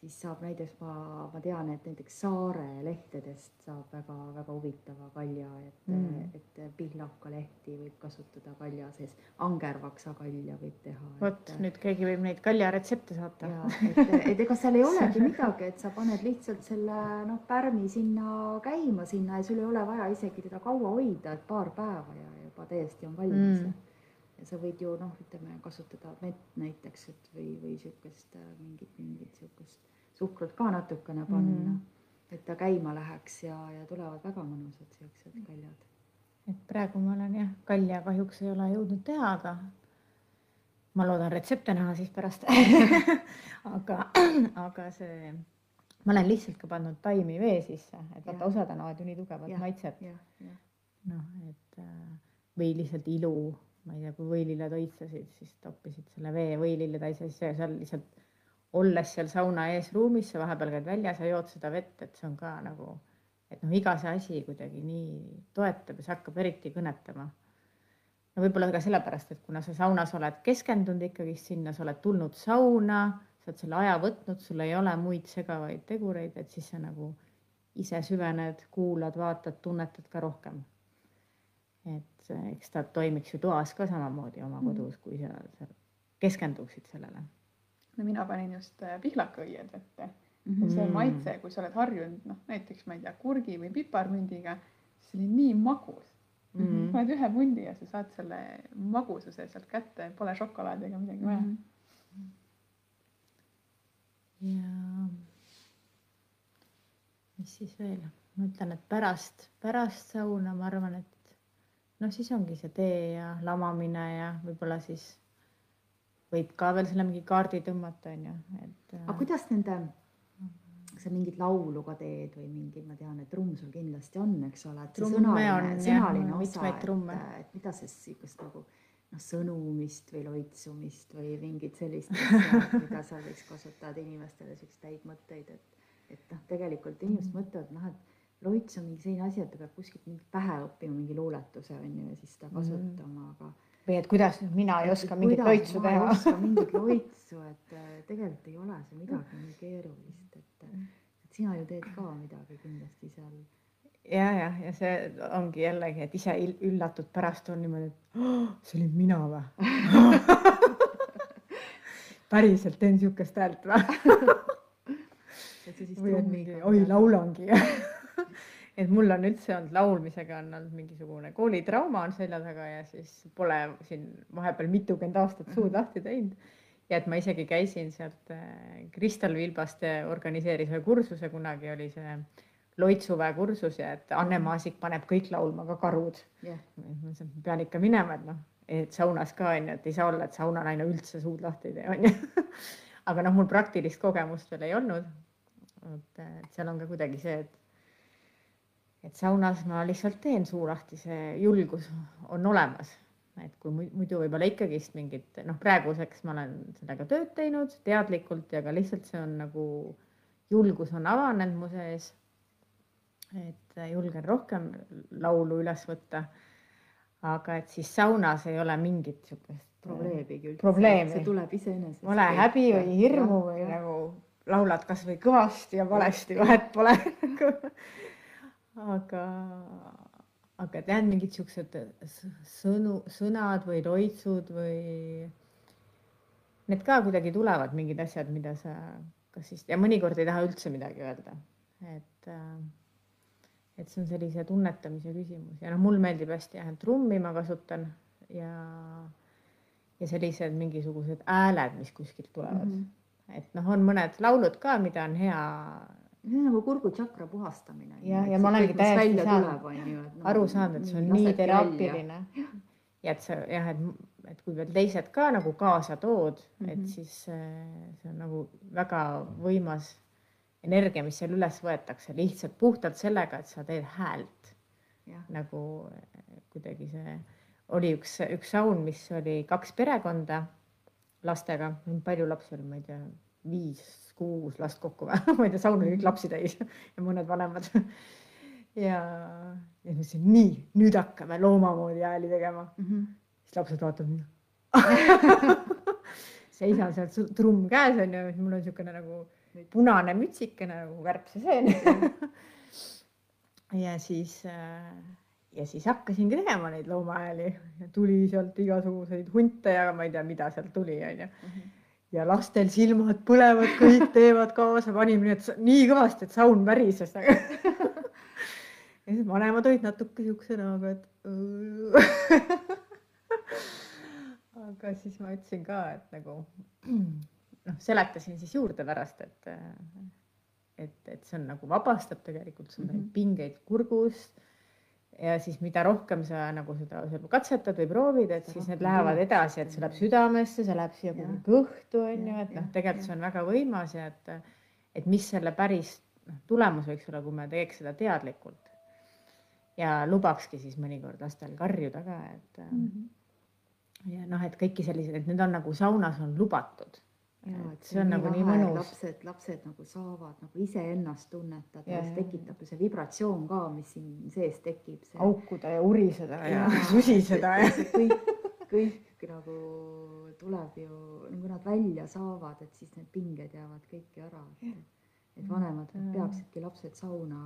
siis saab näiteks ma, ma tean, et näiteks Saare lehtedest saab väga-väga huvitava kalja, et mm., et pihlaka-lehti võib kasutada kalja sees, angervaksakalja võib teha. vot nüüd keegi võib neid kaljaretsepte saata. et, et ega seal ei olegi midagi, et sa paned lihtsalt selle noh, pärmi sinna käima sinna ja sul ei ole vaja isegi teda kaua hoida, et paar päeva ja, ja juba täiesti on valmis Mm. Ja sa võid ju noh, ütleme kasutada mett näiteks, et või, või sihukest äh, mingit, mingit sihukest suhkrut ka natukene panna Mhm. et ta käima läheks ja, ja tulevad väga mõnusad siuksed kaljad. et praegu ma olen jah, kalja kahjuks ei ole jõudnud teha, aga ma loodan retsepte näha siis pärast aga, aga see, ma olen lihtsalt ka pannud taimi vee sisse, et vaata, osad annavad ju nii tugevat maitset, noh, et äh, või lihtsalt ilu, ma ei tea, kui võililled õitsesid, siis toppisid selle vee võililletäis ja siis seal lihtsalt olles seal sauna ees ruumis, sa vahepeal käid väljas ja jood seda vett, et see on ka nagu, et noh, iga see asi kuidagi nii toetab ja see hakkab eriti kõnetama. no võib-olla ka sellepärast, et kuna sa saunas oled keskendunud ikkagist sinna, sa oled tulnud sauna, sa oled selle aja võtnud, sul ei ole muid segavaid tegureid, et siis sa nagu ise süvened, kuulad, vaatad, tunnetad ka rohkem. Et eh, eks ta toimiks ju toas ka samamoodi oma Mhm. kodus, kui sa, sa keskenduksid sellele. no mina panin just äh, pihlakaõied vette Mhm. ja see Mm. maitse, kui sa oled harjunud noh, näiteks ma ei tea, kurgi või piparmündiga, see oli nii magus mm. -hmm. paned ühe mundi ja sa saad selle magususe sealt kätte, pole šokolaadi ega midagi vaja mm.. Mhm. ja mis siis veel, ma ütlen, et pärast, pärast sauna ma arvan, et noh, siis ongi see tee ja lamamine ja võib-olla siis võib ka veel selle mingi kaardi tõmmata, onju, et. äh, aga kuidas nende, kas sa mingit laulu ka teed või mingi, ma tean, et trumm sul kindlasti on, eks ole, et see sõnaline, on, jah, sõnaline osa, trumme. et, et mida see sihukest nagu noh, sõnumist või loitsumist või mingit sellist mida sa võiks kasutada inimestele siukseid häid mõtteid, et, et noh, tegelikult inimesed mõtlevad, noh, et loits on mingi selline asi, et ta peab kuskilt mingi pähe õppima mingi luuletuse on ju ja siis seda kasutama, aga või et kuidas nüüd mina ei oska mingit loitsu ma ei teha. oska mingit loitsu, et äh, tegelikult ei ole see midagi nii keerulist, et, et sina ju teed ka midagi kindlasti seal. ja, jah, ja see ongi jällegi, et ise üllatud pärast on niimoodi, et oh, see olin mina või päriselt teen siukest häält või? et sa siis trummiga mingi, oi, laulangi et mul on üldse olnud laulmisega on olnud mingisugune koolitrauma on selja taga ja siis pole siin vahepeal mitukümmend aastat suud lahti teinud. ja et ma isegi käisin sealt äh, Kristel Vilbaste organiseeris ühe kursuse, kunagi oli see loitsuväe kursus ja et Anne Maasik paneb kõik laulma, ka karud. jah, ma mõtlesin, et ma pean ikka minema, et noh, et saunas ka onju, et ei saa olla, et saunanaine üldse suud lahti ei tee onju. aga noh, mul praktilist kogemust veel ei olnud. et seal on ka kuidagi see, et et saunas ma lihtsalt teen suu lahti, see julgus on olemas. et kui mu- muidu võib-olla ikkagist mingit noh, praeguseks ma olen sellega tööd teinud teadlikult ja ka lihtsalt see on nagu julgus on avanenud mu sees. et julgen rohkem laulu üles võtta. aga et siis saunas ei ole mingit sihukest probleemigi üldse. Probleemi. see tuleb iseenesest. Pole häbi või hirmu või nagu laulad kasvõi kõvasti ja valesti, vahet pole aga, aga jah, mingid siuksed s- sõnu, sõnad või loitsud või need ka kuidagi tulevad, mingid asjad, mida sa kas siis ja mõnikord ei taha üldse midagi öelda, et äh, et see on sellise tunnetamise küsimus ja noh, mul meeldib hästi jah, trummi ma kasutan ja ja sellised mingisugused hääled, mis kuskilt tulevad mm. -hmm. et noh, on mõned laulud ka, mida on hea see on nagu kurgutsakra puhastamine. Jah, ja ma olengi täiesti saanud- saanud aru saanud, et see on nii teraapiline ja et sa jah, et, et kui veel teised ka nagu kaasa tood mm, -hmm. Mhm. et siis äh, see on nagu väga võimas energia, mis seal üles võetakse lihtsalt puhtalt sellega, et sa teed häält nagu äh, kuidagi see oli üks, üks saun, mis oli kaks perekonda lastega, palju lapsi oli, ma ei tea, viis, kuus last kokku või, ma ei tea, saun oli kõik lapsi täis ja mõned vanemad. ja, ja ma ütlesin nii, nüüd hakkame looma moodi hääli tegema, Mhm. siis lapsed vaatavad mind. seisan seal trumm käes onju, mul on niisugune nagu punane mütsikene nagu värpseseen. ja siis äh, ja siis hakkasingi tegema neid loomahääli ja tuli sealt igasuguseid hunte ja ma ei tea, mida sealt tuli onju. Ja lastel silmad põlevad, kõik teevad kaasa, panime sa- nii kõvasti, et saun värises. ja siis vanemad olid natuke siukse näoga, et aga siis ma ütlesin ka, et nagu noh, seletasin siis juurde pärast, et et, et see on nagu vabastab tegelikult sul neid mm -hmm. pingeid kurgust ja siis mida rohkem sa nagu seda, seda katsetad või proovid, et siis need lähevad edasi, et see läheb südamesse, see läheb siia kuhugi kõhtu on ju, et noh, tegelikult see on väga võimas ja et, et mis selle päris noh, tulemus võiks olla, kui me teeks seda teadlikult. ja lubakski siis mõnikord lastel karjuda ka, et mm. -hmm ja noh, et kõiki selliseid, et need on nagu saunas on lubatud. See on nagu nii mõnus. lapsed, lapsed nagu saavad nagu iseennast tunnetada see tekitab ju see vibratsioon ka, mis siin sees tekib. haukuda ja uriseda ja, ja susiseda ja. kõik, kõik nagu tuleb ju, kui nad välja saavad, et siis need pinged jäävad kõik ära, et, vanemad peaksidki lapsed sauna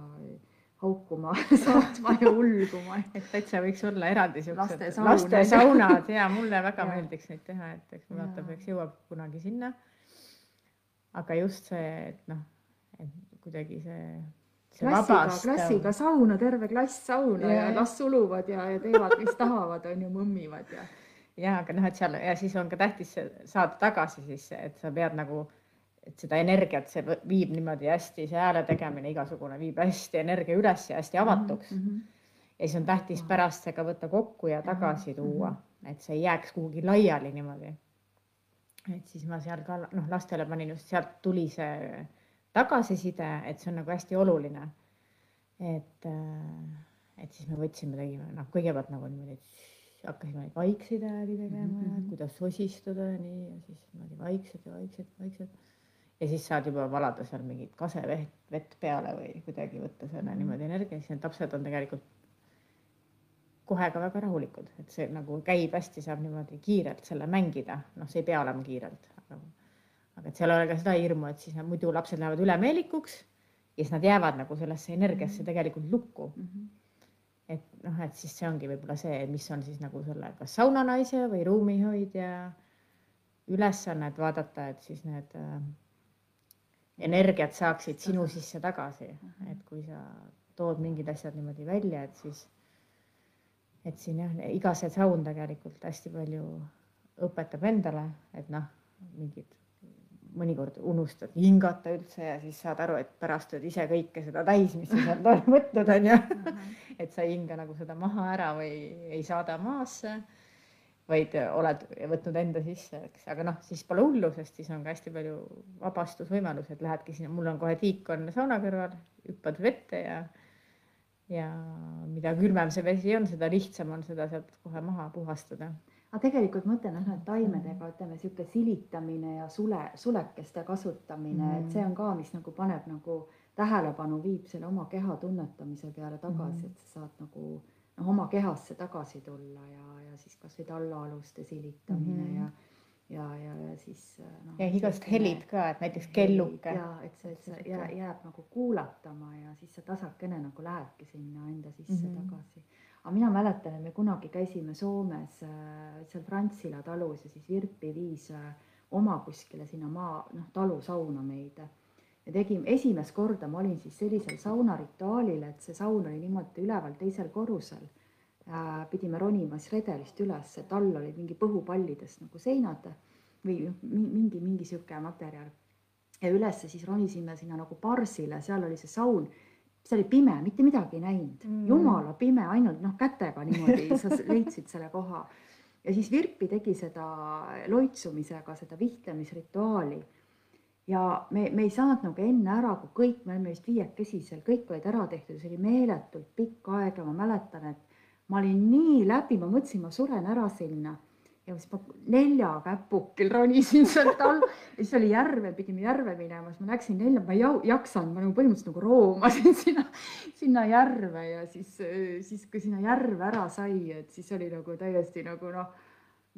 haukuma saatma ja ulguma. et täitsa võiks olla eraldi siuksed lastesaunad ja mulle väga meeldiks neid teha, et eks vaatab, eks jõuab kunagi sinna. Aga just see, et noh, et kuidagi see, see klassiga, klassiga sauna, terve klass sauna ja, ja las suluvad ja, ja teevad, mis tahavad, on ju, mõmmivad ja. ja aga noh, et seal ja siis on ka tähtis saada tagasi siis, et sa pead nagu et seda energiat, see viib niimoodi hästi, see hääle tegemine igasugune viib hästi energia üles ja hästi avatuks mm. -hmm. ja siis on tähtis pärast see ka võtta kokku ja tagasi tuua -hmm. et see ei jääks kuhugi laiali niimoodi. Et siis ma seal ka noh, lastele panin just sealt tuli see tagasiside, et see on nagu hästi oluline. et, et siis me võtsime, tegime noh, kõigepealt nagu niimoodi hakkasime vaikseid hääli tegema mm, -hmm. kuidas sosistuda ja nii ja siis niimoodi vaikselt ja vaikselt, vaikselt ja siis saad juba valada seal mingit kasevett, vett peale või kuidagi võtta selle mm. niimoodi energia, siis need lapsed on tegelikult kohe ka väga rahulikud, et see nagu käib hästi, saab niimoodi kiirelt selle mängida, noh, see ei pea olema kiirelt, aga, aga et seal ei ole ka seda hirmu, et siis nad muidu lapsed lähevad ülemeelikuks ja siis nad jäävad nagu sellesse energiasse -hmm. tegelikult lukku mm. -hmm. et noh, et siis see ongi võib-olla see, mis on siis nagu selle kas saunanaise või ruumihoidja ülesanne, et vaadata, et siis need äh, energiat saaksid sinu sisse tagasi, mhm. et kui sa tood mingid asjad niimoodi välja, et siis, et siin jah, iga see saun tegelikult hästi palju õpetab endale, et noh, mingid mõnikord unustad hingata üldse ja siis saad aru, et pärast oled ise kõike seda täis, mis sa sealt oled võtnud, onju. Mhm. et sa ei hinga nagu seda maha ära või ei saada maasse vaid oled võtnud enda sisse, eks, aga noh, siis pole hullu, sest siis on ka hästi palju vabastusvõimalusi, et lähedki sinna, mul on kohe tiik on sauna kõrval, hüppad vette ja ja mida külmem see vesi on, seda lihtsam on seda sealt kohe maha puhastada. aga tegelikult ma ütlen, et taimedega ütleme niisugune silitamine ja sule, sulekeste kasutamine mm., et see on ka, mis nagu paneb nagu tähelepanu, viib selle oma keha tunnetamise peale tagasi mm., et sa saad nagu noh, oma kehasse tagasi tulla ja, ja siis kasvõi tallaaluste silitamine mm -hmm. ja ja, ja, ja siis noh. ja igast helid ka, et näiteks kelluke. ja et see, et see jääb, jääb nagu kuulatama ja siis sa tasakene nagu lähebki sinna enda sisse mm -hmm. tagasi. aga mina mäletan, et me kunagi käisime Soomes äh, seal Trantsila talus ja siis Virpi viis äh, oma kuskile sinna maa, noh, talusauna meid ja tegime esimest korda, ma olin siis sellisel saunarituaalil, et see saun oli niimoodi üleval teisel korrusel. Pidime ronima siis redelist üles, et all olid mingi põhupallidest nagu seinad või noh, mingi, mingi sihuke materjal. ja ülesse siis ronisime sinna nagu parsile, seal oli see saun, see oli pime, mitte midagi ei näinud mm., jumala pime, ainult noh, kätega niimoodi sa leidsid selle koha. ja siis Virpi tegi seda loitsumisega, seda vihtlemisrituaali ja me, me ei saanud nagu enne ära, kui kõik, me olime vist viiekesi seal, kõik olid ära tehtud, see oli meeletult pikk aeg ja ma mäletan, et ma olin nii läbi, ma mõtlesin, ma suren ära sinna. ja siis ma nelja käpukil ronisin sealt all ja siis oli järv, me pidime järve minema, siis ma läksin nelja, ma ei jaksanud, ma nagu põhimõtteliselt nagu roomasin sinna, sinna järve ja siis, siis kui sinna järve ära sai, et siis oli nagu täiesti nagu noh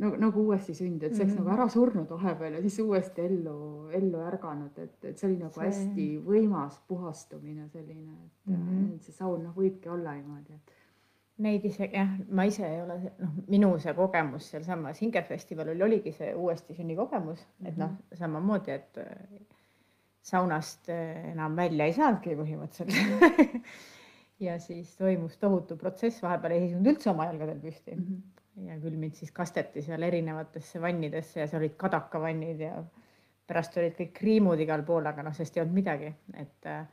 nagu, nagu uuesti sünd, et see oleks mm -hmm. nagu ära surnud vahepeal ja siis uuesti ellu, ellu ärganud, et, et see oli nagu see... hästi võimas puhastumine selline, et mm -hmm. see saun noh, võibki olla niimoodi, et. Neid isegi jah, ma ise ei ole, noh, minu see kogemus sealsamas Hingefestivalil oligi see uuesti sünnikogemus mm, -hmm. et noh, mhm. samamoodi, et äh, saunast äh, enam välja ei saanudki põhimõtteliselt ja siis toimus tohutu protsess, vahepeal ei seisnud üldse oma jalgadel püsti Mhm. ja küll mind siis kasteti seal erinevatesse vannidesse ja seal olid kadakavannid ja pärast olid kõik kriimud igal pool, aga noh, sest ei olnud midagi, et äh,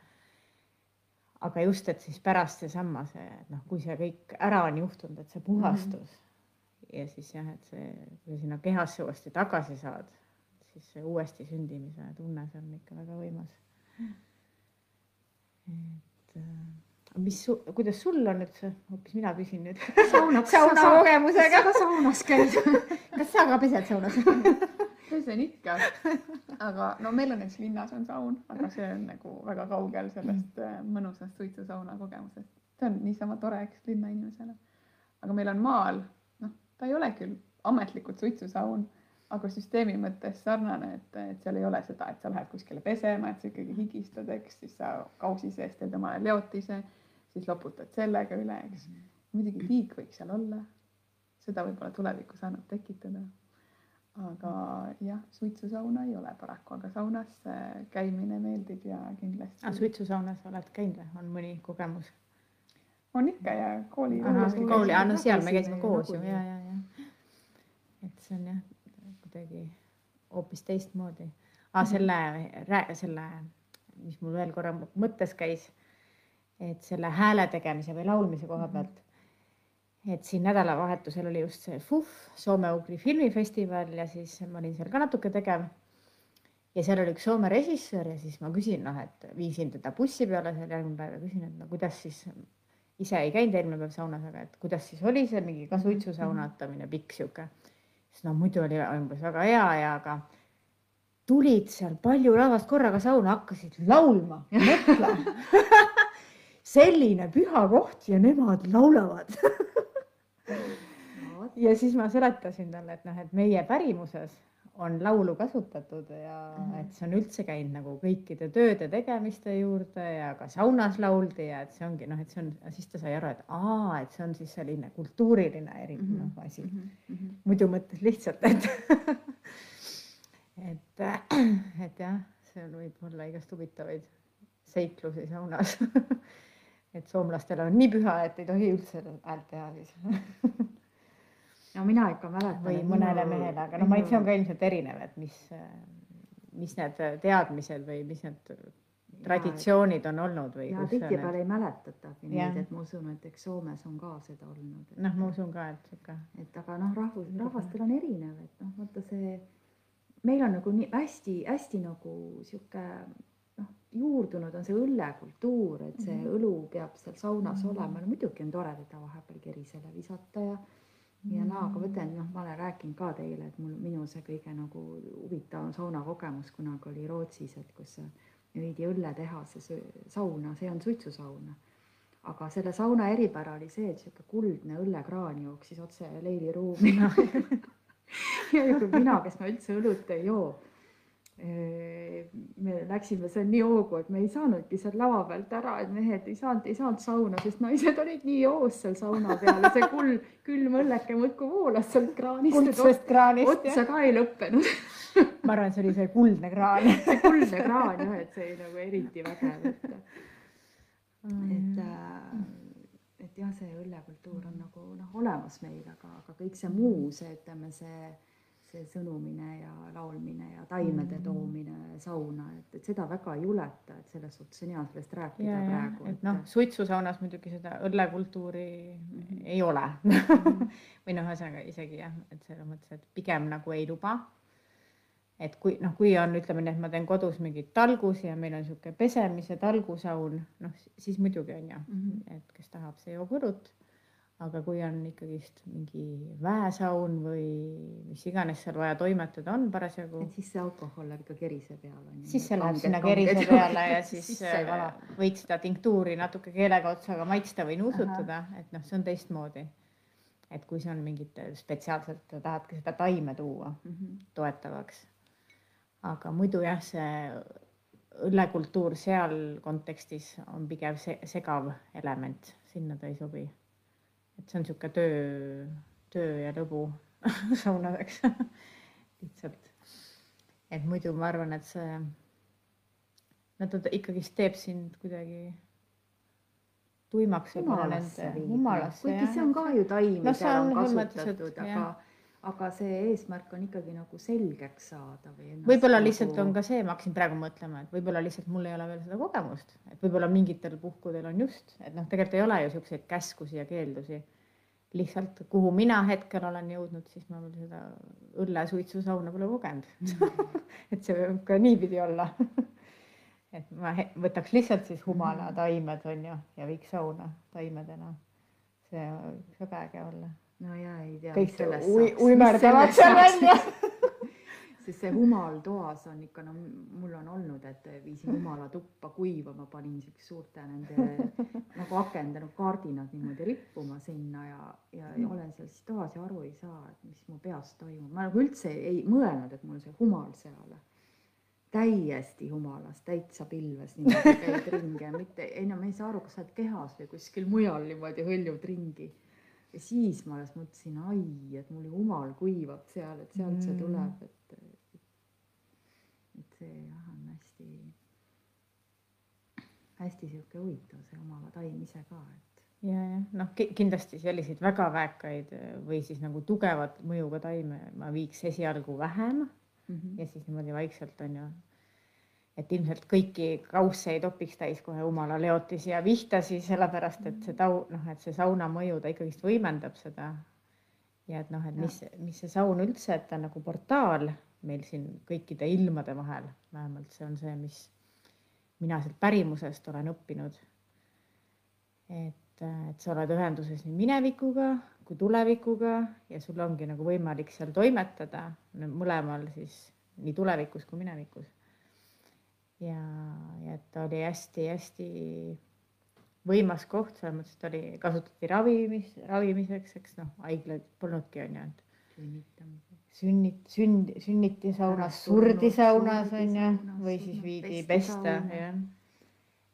aga just, et siis pärast seesama, see, et noh, kui see kõik ära on juhtunud, et see puhastus mm -hmm. ja siis jah, et see, kui sinna kehasse uuesti tagasi saad, siis see uuesti sündimise tunne, see on ikka väga võimas. et äh, mis, kuidas sul on üldse, hoopis mina küsin nüüd sauna, sauna kogemusega. sa saunas käid kas sa ka pesed saunas pesen ikka, aga no meil on näiteks linnas on saun, aga see on nagu väga kaugel sellest äh, mõnusast suitsusauna kogemusest. see on niisama tore, eks linnainimesele. aga meil on maal, noh, ta ei ole küll ametlikult suitsusaun, aga süsteemi mõttes sarnane, et, et seal ei ole seda, et sa lähed kuskile pesema, et sa ikkagi higistad, eks, siis sa kausi sees teed omale leotise, siis loputad sellega üle, eks. muidugi tiik võiks seal olla. seda võib-olla tulevikus annab tekitada aga jah, suitsusauna ei ole paraku, aga saunas käimine meeldib ja kindlasti. ah,. suitsusaunas oled käinud või, on mõni kogemus? on ikka ja kooli. kooli, no seal me käisime koos ju ja, ja, ja. et see on jah, kuidagi hoopis teistmoodi ah,. selle, selle, mis mul veel korra mõttes käis, et selle hääle tegemise või laulmise koha pealt et siin nädalavahetusel oli just see FUF, Soome-Ugri filmifestival ja siis ma olin seal ka natuke tegev. ja seal oli üks Soome režissöör ja siis ma küsin, noh, et viisin teda bussi peale seal järgmine päev ja küsin, et no kuidas siis, ise ei käinud eelmine päev saunas, aga et kuidas siis oli see mingi ka suitsusaunatamine, pikk sihuke. siis no muidu oli umbes väga hea ja, aga tulid seal palju rahvast korraga sauna, hakkasid laulma, mõtle selline püha koht ja nemad laulavad ja siis ma seletasin talle, et noh, et meie pärimuses on laulu kasutatud ja -hmm. et see on üldse käinud nagu kõikide tööde tegemiste juurde ja ka saunas lauldi ja et see ongi noh, et see on, siis ta sai aru, et aa, et see on siis selline kultuuriline eri mm -hmm. noh, asi mm. -hmm. muidu mõtles lihtsalt, et et, et jah, seal võib olla igast huvitavaid seiklusi saunas et soomlastel on nii püha, et ei tohi üldse häält teha siis no mina ikka mäletan. või mõnele minu, mehele, aga noh, ma ei, see on ka ilmselt erinev, et mis, mis need teadmised või mis need traditsioonid on olnud või. ja tihtipeale ei mäletatagi neid, et ma usun, et eks Soomes on ka seda olnud. noh, ma usun ka, et sihuke. et aga noh, rahvus, rahvastel on erinev, et noh, vaata see, meil on nagu nii hästi-hästi nagu sihuke juurdunud on see õllekultuur, et see mm -hmm. õlu peab seal saunas -hmm. olema, no muidugi on tore teda vahepeal kerisele visata ja ja naa, aga ma ütlen, noh, ma olen rääkinud ka teile, et mul, minu see kõige nagu huvitavam saunakogemus kunagi oli Rootsis, et kus viidi õlletehase sauna, see on suitsusaun. aga selle sauna eripära oli see, et sihuke kuldne õllekraan jooksis otse leiliruumi ja, ja kui mina, kes ma üldse õlut ei joo me läksime seal nii hoogu, et me ei saanudki seal lava pealt ära, et mehed ei saanud, ei saanud sauna, sest naised olid nii joos seal sauna peal ja see kull, külm õlleke muudkui voolas sealt kraanist. kuldsest kraanist. otsa ka ei lõppenud ma arvan, see oli see kuldne kraan see kuldne kraan jah, et see oli nagu eriti vägev, et, et äh, et jah, see õllekultuur on nagu noh, olemas meil, aga, aga kõik see muu, see ütleme, see see sõnumine ja laulmine ja taimede mm. toomine sauna, et, et seda väga ei juleta, et selles suhtes on hea sellest rääkida ja, praegu. et noh, suitsusaunas muidugi seda õllekultuuri mm -hmm. ei ole või noh, ühesõnaga isegi jah, et selles mõttes, et pigem nagu ei luba. et kui noh, kui on, ütleme nii, et ma teen kodus mingeid talgusi ja meil on niisugune pesemise talgusaun, noh siis muidugi on ju mm, -hmm. et kes tahab, see joob õlut aga kui on ikkagist mingi väesaun või mis iganes seal vaja toimetada on parasjagu. siis see alkohol ikka kerise peale siis see läheb sinna kerise peale ja siis, siis äh, võid seda tinktuuri natuke keelega otsaga maitsta või nuusutada, et noh, see on teistmoodi. et kui see on mingit spetsiaalselt, tahadki seda taime tuua mm -hmm. toetavaks. aga muidu jah, see õllekultuur seal kontekstis on pigem se segav element, sinna ta ei sobi et see on niisugune töö, töö ja lõbu saunadeks lihtsalt. et muidu ma arvan, et see, no ta ikkagist teeb sind kuidagi tuimaks humalasse kuigi see on ka ju taim No no,, on on kasutatud, aga jah., aga see eesmärk on ikkagi nagu selgeks saada või võib-olla nagu... lihtsalt on ka see, ma hakkasin praegu mõtlema, et võib-olla lihtsalt mul ei ole veel seda kogemust, et võib-olla mingitel puhkudel on just, et noh, tegelikult ei ole ju siukseid käskusi ja keeldusi. lihtsalt kuhu mina hetkel olen jõudnud, siis ma veel seda õllesuitsusauna pole kogenud. et see võib ka niipidi olla. et ma võtaks lihtsalt siis humala taimed on ju ja viiks sauna taimedena. see võiks väga äge olla. No ja ei tea. kõik ui- uimerdavad seal välja. sest see humal toas on ikka, no mul on olnud, et viisin humala tuppa kuivama, panin siukse suurte nende nagu akende nagu kardinad niimoodi rippuma sinna ja, ja, ja olen seal siis toas ja aru ei saa, et mis mu peas toimub, ma nagu üldse ei, ei mõelnud, et mul see humal seal. täiesti humalas, täitsa pilves niimoodi käid ringi ja mitte, ei no ma ei saa aru, kas sa oled kehas või kuskil mujal niimoodi hõljud ringi ja siis ma alles mõtlesin, ai, et mul ju humal kuivab seal, et sealt see Mm. tuleb, et, et see jah, on hästi, hästi sihuke huvitav see humala taim ise ka, et ja, jah, noh, kindlasti selliseid väga väekaid või siis nagu tugevat mõjuga taime ma viiks esialgu vähem mm -hmm. ja siis niimoodi vaikselt on ju. Et ilmselt kõiki kausse ei topiks täis kohe humala leotisi ja vihtasi, sellepärast et see tau, noh, et see sauna mõju ta ikkagist võimendab seda. ja et noh, et mis, mis see saun üldse, et ta on nagu portaal meil siin kõikide ilmade vahel, vähemalt see on see, mis mina sealt pärimusest olen õppinud. et, et sa oled ühenduses nii minevikuga kui tulevikuga ja sul ongi nagu võimalik seal toimetada mõlemal siis nii tulevikus kui minevikus. ja, ja ta oli hästi-hästi võimas koht, selles mõttes, et oli, kasutati ravimis, ravimiseks, eks noh, haiglaid polnudki onju, et sünnitamiseks. sünnit-, sünd, sünniti saunas, surdi saunas onju saunas, või siis viidi pesta jah.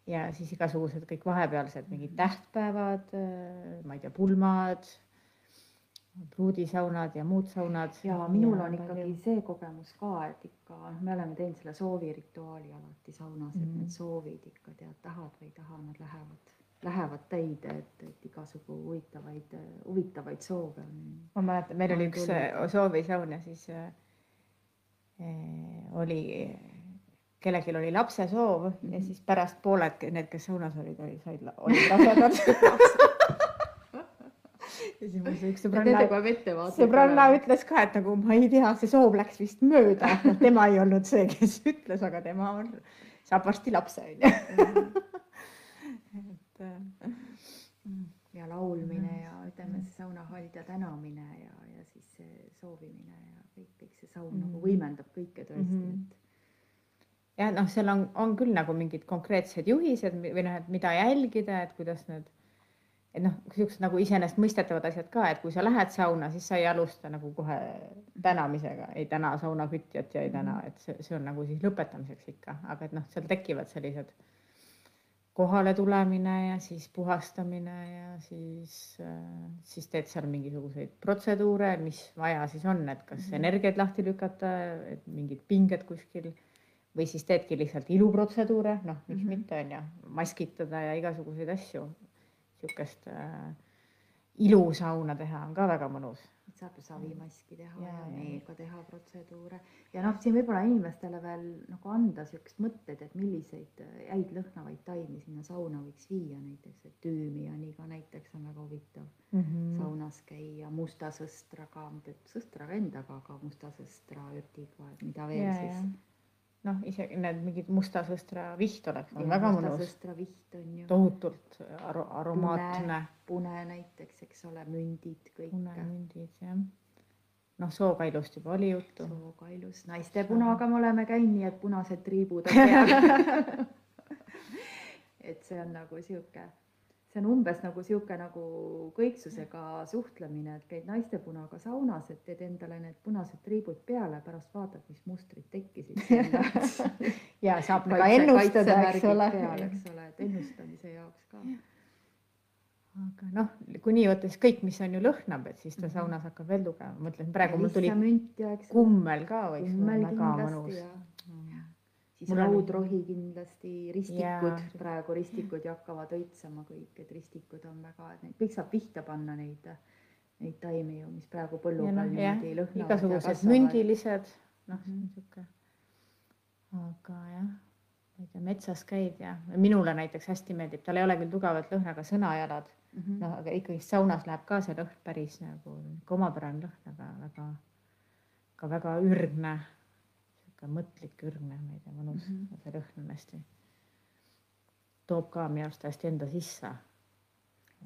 ja siis igasugused kõik vahepealsed mingid tähtpäevad, ma ei tea, pulmad, pruudisaunad ja muud saunad. ja minul on ikkagi see kogemus ka, et ikka noh, me oleme teinud selle soovirituaali alati saunas, et Mhm. need soovid ikka tead, tahad või ei taha, nad lähevad, lähevad täide, et, et igasugu huvitavaid, huvitavaid soove on. ma mäletan, meil oli üks äh, soovisaun ja siis äh, äh, oli, kellelgi oli lapse soov mm -hmm. ja Mhm. siis pärast pooled need, kes saunas olid, olid, said, olid rasedad. ja siis mul see üks sõbranna, sõbranna ütles ka, et nagu ma ei tea, see soov läks vist mööda, tema ei olnud see, kes ütles, aga tema on, saab varsti lapse onju. et äh, ja laulmine ja ütleme, see saunahaldja tänamine ja, ja siis see soovimine ja kõik, kõik see saun mm. nagu Mhm. võimendab kõike tõesti mm, Mhm. -hmm. jah, noh, seal on, on küll nagu mingid konkreetsed juhised või noh, et mida jälgida, et kuidas need, et noh, siuksed nagu iseenesestmõistetavad asjad ka, et kui sa lähed sauna, siis sa ei alusta nagu kohe tänamisega, ei täna saunakütjat ja ei täna, et see, see on nagu siis lõpetamiseks ikka, aga et noh, seal tekivad sellised kohale tulemine ja siis puhastamine ja siis, siis teed seal mingisuguseid protseduure, mis vaja siis on, et kas Mhm. energiaid lahti lükata, et mingid pinged kuskil või siis teedki lihtsalt iluprotseduure, noh, miks Mhm. mitte, on ju, maskitada ja igasuguseid asju. Niisugust äh, ilusauna teha on ka väga mõnus. saab ju savimaski teha Ja, ja, ja ja. meega teha protseduure ja noh, siin võib-olla inimestele veel nagu anda siukest mõtteid, et milliseid äh, häid lõhnavaid taimi sinna sauna võiks viia, näiteks et tüümianiga näiteks on väga huvitav Mm mm. -hmm. saunas käia, musta sõstraga, mitte sõstraga endaga, aga musta sõstra ördiga, et mida veel Ja, ja, siis. noh, isegi need mingid musta sõstra viht oleks on väga mõnus, sõstra viht on ju, tohutult aro-, aromaatne. pune näiteks, eks ole, mündid kõik. punemündid jah. noh, sookailust juba oli juttu. sooga ilus, naiste punaga me oleme käinud, nii et punased triibud on peal. et see on nagu sihuke, see on umbes nagu sihuke nagu kõiksusega suhtlemine, et käid naiste punaga saunas, et teed endale need punased triibud peale, pärast vaatad, mis mustrid tekkisid. ja saab ka ennustada, eks ole. eks ole, et ennustamise jaoks ka. aga noh, kui nii võtta, siis kõik, mis on ju lõhnab, et siis ta Mhm. saunas hakkab veel tugevam, mõtlen praegu mul tuli ja eks ole. kummel ka võiks olla väga mõnus. ja, siis Mul raudrohi kindlasti, ristikud Jaa., praegu ristikud ju hakkavad õitsema kõik, et ristikud on väga, et neid kõik saab pihta panna neid, neid taimi ju, mis praegu põllu peal jah niimoodi, lõhnavad ja igasugused mündilised, noh Mhm. niisugune. aga jah, ma ei tea, metsas käid ja minule näiteks hästi meeldib, tal ei ole küll tugevat lõhna, aga sõnajalad, Mhm. noh, aga ikkagi saunas läheb ka see lõhn päris nagu omapärane lõhn, aga väga, ka väga ürgne, niisugune mõtlik ürgne, ma ei tea, mõnus mm. -hmm. see lõhn on hästi, toob ka minu arust hästi enda sisse.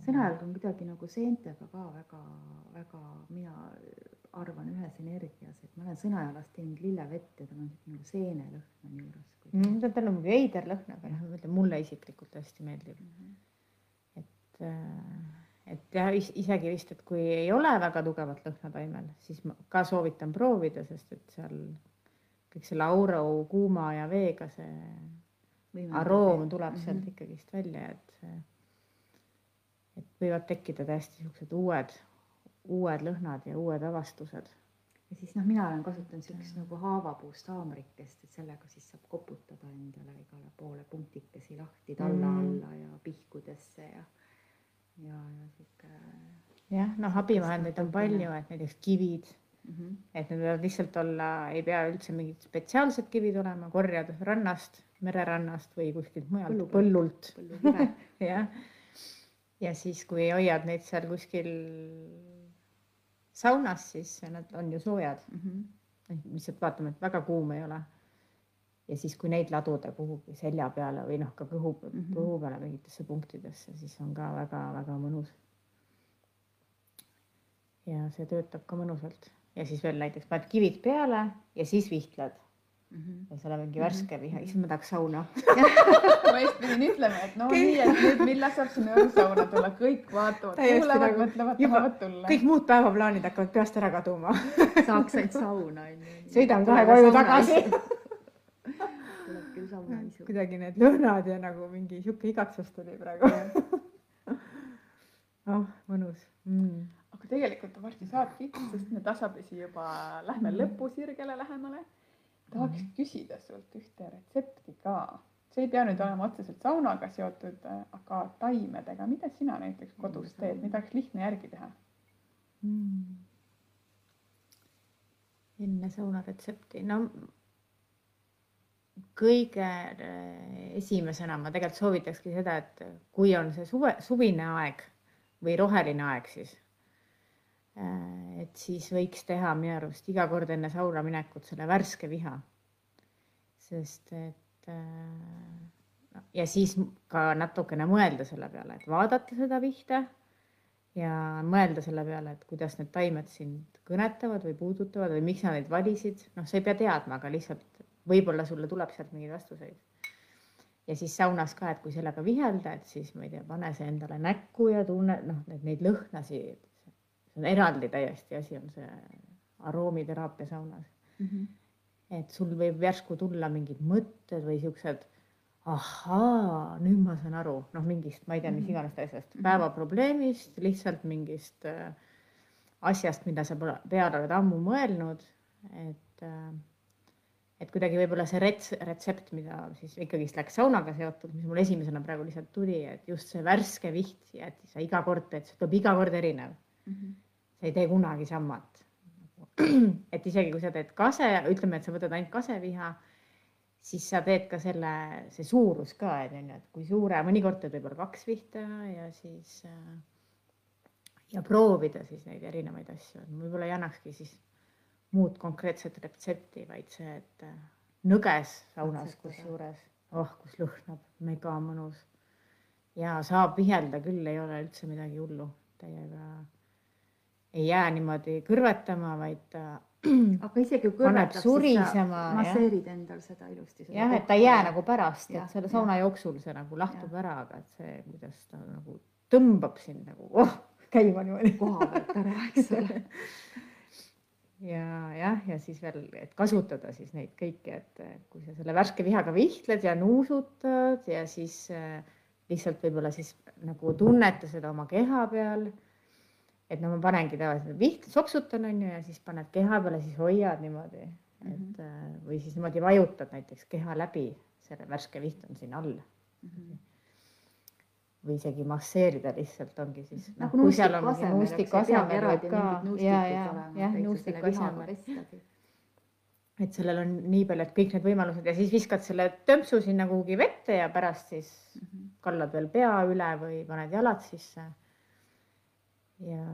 sõnajalg on kuidagi nagu seentega ka väga-väga, mina arvan ühes energias, et ma olen sõnajalast teinud lillevett ja tal on siuke nagu seenelõhn on juures. Mm, ta tal on mingi veider lõhn, aga noh, ma ütlen mulle isiklikult hästi meeldib. Mhm. et, et jah, isegi vist, et kui ei ole väga tugevat lõhna taimel, siis ma ka soovitan proovida, sest et seal kõik selle auro kuuma ja veega see aroom tuleb Mhm. sealt ikkagist välja, et see, et võivad tekkida täiesti siuksed uued, uued lõhnad ja uued avastused. ja siis noh, mina olen kasutanud siukest nagu haavapuust haamrikest, et sellega siis saab koputada endale igale poole punktikesi lahti talla Mm. alla ja pihkudesse ja, ja, ja sihuke jah, noh, abivahendeid on palju, et näiteks kivid mm -hmm. Et need võivad lihtsalt olla, ei pea üldse mingid spetsiaalsed kivid olema, korjad rannast, mererannast või kuskilt mujalt põllult, põllukive jah. ja siis, kui hoiad neid seal kuskil saunas, siis nad on ju soojad, mm. -hmm. lihtsalt vaatame, et väga kuum ei ole. ja siis, kui neid laduda kuhugi selja peale või noh, ka kõhu mm, Mhm. -hmm. kõhu peale mingitesse punktidesse, siis on ka väga-väga mõnus. ja see töötab ka mõnusalt ja siis veel näiteks paned kivid peale ja siis vihtled Mm -hmm. ja seal on mingi värske viha, issand, ma tahaks sauna. ma just pidin ütlema, et no nii, et nüüd millal saab sinna õusauna tulla, kõik vaatavad, kuulavad, nagu mõtlevad, tahavad tulla. kõik muud päevaplaanid hakkavad peast ära kaduma. saaks ainult sauna onju. sõidan kohe koju tagasi. tuleb küll sauna isu. kuidagi need lõhnad ja nagu mingi sihuke igatsus tuli praegu. oh, mõnus mm.. Aga tegelikult on varsti saat kihvt, sest me tasapisi juba lähme lõpusirgele lähemale. tahaks küsida sult ühte retsepti ka. see ei pea nüüd olema otseselt saunaga seotud, aga taimedega, mida sina näiteks kodus teed, mida oleks lihtne järgi teha? Mm. enne saunaretsepti, no kõige äh, esimesena ma tegelikult soovitakski seda, et kui on see suve, suvine aeg või roheline aeg, siis äh, et siis võiks teha minu arust iga kord enne sauna minekut selle värske viha. sest et äh, no, ja siis ka natukene mõelda selle peale, et vaadata seda vihta ja mõelda selle peale, et kuidas need taimed sind kõnetavad või puudutavad või miks sa neid valisid, noh, sa ei pea teadma, aga lihtsalt võib-olla sulle tuleb sealt mingeid vastuseid. ja siis saunas ka, et kui sellega vihelda, et siis ma ei tea, pane see endale näkku ja tunne noh, neid lõhnasid, see on eraldi täiesti asi on see aromiteraapia saunas, Mhm. et sul võib järsku tulla mingid mõtted või siuksed ahaa, nüüd ma saan aru, noh, mingist, ma ei tea, mis Mhm. iganes asjast, Mhm. päevaprobleemist, lihtsalt mingist äh, asjast, mida sa pole, peale oled ammu mõelnud, et äh, et kuidagi võib-olla see rets-, retsept, mida siis ikkagist läks saunaga seotud, mis mul esimesena praegu lihtsalt tuli, et just see värske viht ja et sa iga kord teed, see tuleb iga kord erinev, Mhm. Sa ei tee kunagi samat. et isegi kui sa teed kase, ütleme, et sa võtad ainult kaseviha, siis sa teed ka selle, see suurus ka, et on ju, et kui suure, mõnikord teed võib-olla kaks vihta ja siis ja proovida siis neid erinevaid asju, võib-olla ei annakski siis muud konkreetset retsepti, vaid see, et nõges saunas kusjuures, oh kus lõhnab, mega mõnus. ja saab vihelda küll, ei ole üldse midagi hullu, täiega ei jää niimoodi kõrvetama, vaid ta aga isegi kui kõrvetab, siis sa masseerid endal seda ilusti. jah, et ta ei jää nagu pärast, et selle sauna jooksul see nagu lahtub ära, aga et see, kuidas ta nagu tõmbab sind nagu oh, käima niimoodi. koha pealt ära, eks ole. ja jah, ja siis veel, et kasutada siis neid kõiki, et eh, kui sa selle värske vihaga vihtled ja nuusutad ja siis äh, lihtsalt võib-olla siis nagu tunneta seda oma keha peal. Et no ma panengi tavaliselt viht, soksutan onju ja siis paned keha peale, siis hoiad niimoodi, et äh, või siis niimoodi vajutad näiteks keha läbi, selle värske viht on siin all Mhm. või isegi masseerida lihtsalt ongi siis noh, nagu nuustiku on asemel, nuustiku asemel võib ka ja, ja, jah, nuustiku asemel, et sellel on nii palju, et kõik need võimalused ja siis viskad selle tömpsu sinna kuhugi vette ja pärast siis Mhm. kallad veel pea üle või paned jalad sisse. Ja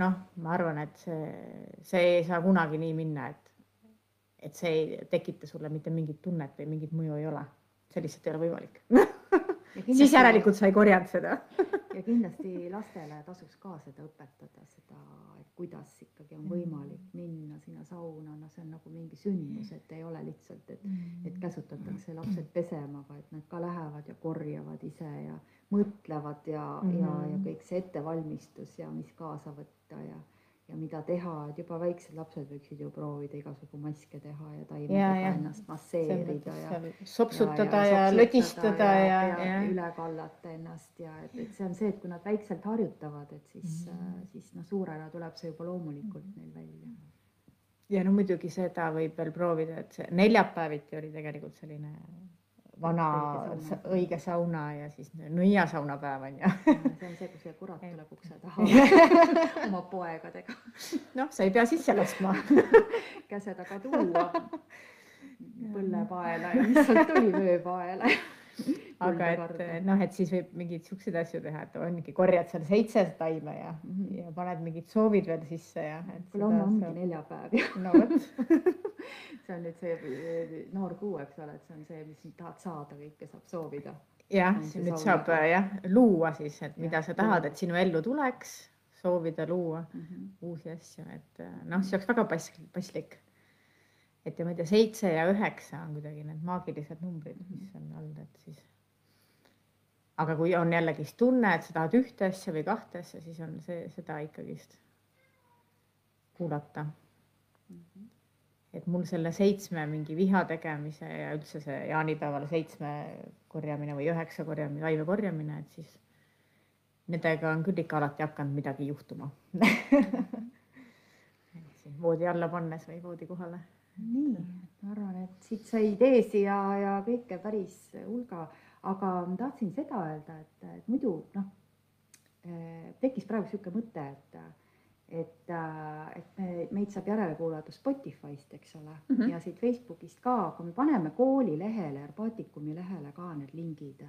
noh, ma arvan, et see, see ei saa kunagi nii minna, et, et see ei tekita sulle mitte mingit tunnet või mingit mõju ei ole. see lihtsalt ei ole võimalik. siis järelikult sa ei korjanud seda. ja kindlasti lastele tasuks ka seda õpetada, seda, et kuidas ikkagi on võimalik minna sinna sauna, no see on nagu mingi sündmus, et ei ole lihtsalt, et, et käsutatakse lapsed pesema, vaid nad ka lähevad ja korjavad ise ja mõtlevad ja mm, -hmm. ja, ja kõik see ettevalmistus ja mis kaasa võtta ja, ja mida teha, et juba väiksed lapsed võiksid ju proovida igasugu maske teha ja taimedega ennast masseerida ja sopsutada ja, ja, ja lödistada ja, ja, ja, ja üle kallata ennast ja et, et see on see, et kui nad väikselt harjutavad, et siis mm, -hmm. siis noh, suurena tuleb see juba loomulikult mm -hmm. neil välja. ja no muidugi seda võib veel proovida, et see neljapäeviti oli tegelikult selline vana õige sauna, ja siis nõiasaunapäev on ju. see on see, kus see kurat tuleb ukse taha oma poegadega. noh, sa ei pea sisse laskma käse taga tuua põllepaela ja lihtsalt tuli vööpaela aga et noh, et siis võib mingeid siukseid asju teha, et ongi korjad seal seitse taime ja mm, -hmm. ja paned mingid soovid veel sisse ja. kuule, homme ongi saab... neljapäev ju. no vot see on nüüd see noor kuu, eks ole, et see on see, mis tahad saada, kõike saab soovida. jah, nüüd saab jah jah siis, et mida ja, sa tahad, et sinu ellu tuleks, soovida luua mm -hmm. uusi asju, et noh, see oleks väga paslik, paslik et ja ma ei tea, seitse ja üheksa on kuidagi need maagilised numbrid, mis on all, et siis. Aga kui on jällegist tunne, et sa tahad ühte asja või kahte asja, siis on see, seda ikkagist kuulata mm. -hmm. et mul selle seitsme mingi viha tegemise ja üldse see jaanipäeval seitsme korjamine või üheksa korjamine, taime korjamine, et siis nendega on küll ikka alati hakanud midagi juhtuma voodi alla pannes või voodi kohale nii, ma arvan, et siit sai ideesi ja, ja kõike päris hulga, aga ma tahtsin seda öelda, et, et muidu noh, tekkis praegu niisugune mõte, et et, et me, meid saab järele kuulata Spotify'st, eks ole mm, -hmm. ja siit Facebookist ka, kui me paneme kooli lehele, Arbaatikumi lehele ka need lingid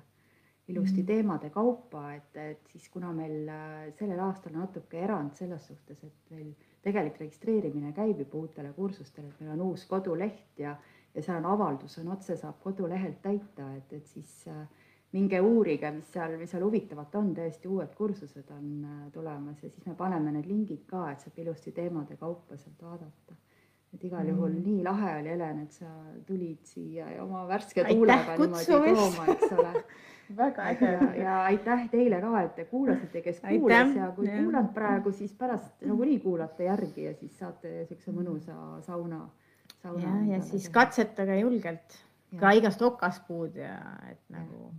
ilusti mm -hmm. teemade kaupa, et, et siis kuna meil sellel aastal natuke erand selles suhtes, et meil tegelik registreerimine käib juba uutele kursustele, et meil on uus koduleht ja, ja seal on avaldus on otse, saab kodulehelt täita, et, et siis äh, minge uurige, mis seal, mis seal huvitavat on, tõesti uued kursused on äh, tulemas ja siis me paneme need lingid ka, et saab ilusti teemade kaupa sealt vaadata. et igal juhul mm. nii lahe oli, Helen, et sa tulid siia ja oma värske tuulega niimoodi tooma, eks ole väga äge. ja aitäh teile ka, et te kuulasite, kes kuulas ja kui ja. kuulad praegu, siis pärast nagunii kuulate järgi ja siis saate siukse mõnusa sauna. Ja, ja siis katsetage julgelt ja. ka igast okaspuud ja et nagu.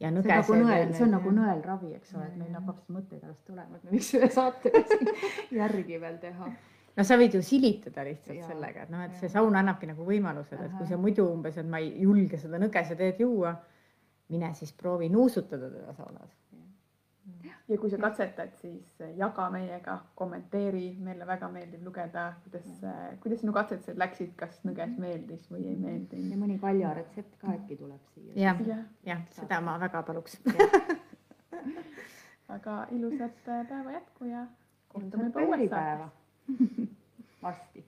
ja nõgesed. see on nagu nõel, see on nagu nõelravi, eks ole, et meil hakkab mõtteid alles tulema, et me võiks ühe saate järgi veel teha no sa võid ju silitada lihtsalt ja, sellega, et noh, et ja. see saun annabki nagu võimalused, et kui sa muidu umbes, et ma ei julge seda nõgese teed juua mine siis proovi nuusutada teda saunas. Ja kui sa katsetad, siis jaga meiega, kommenteeri, meile väga meeldib lugeda, kuidas, kuidas sinu katsetused läksid, kas nõges meeldis või ei meeldinud. ja mõni kaljaretsept ka äkki tuleb siia. jah, jah, seda ma väga paluks. Aga ilusat päeva jätku ja kohtume juba uues saates. varsti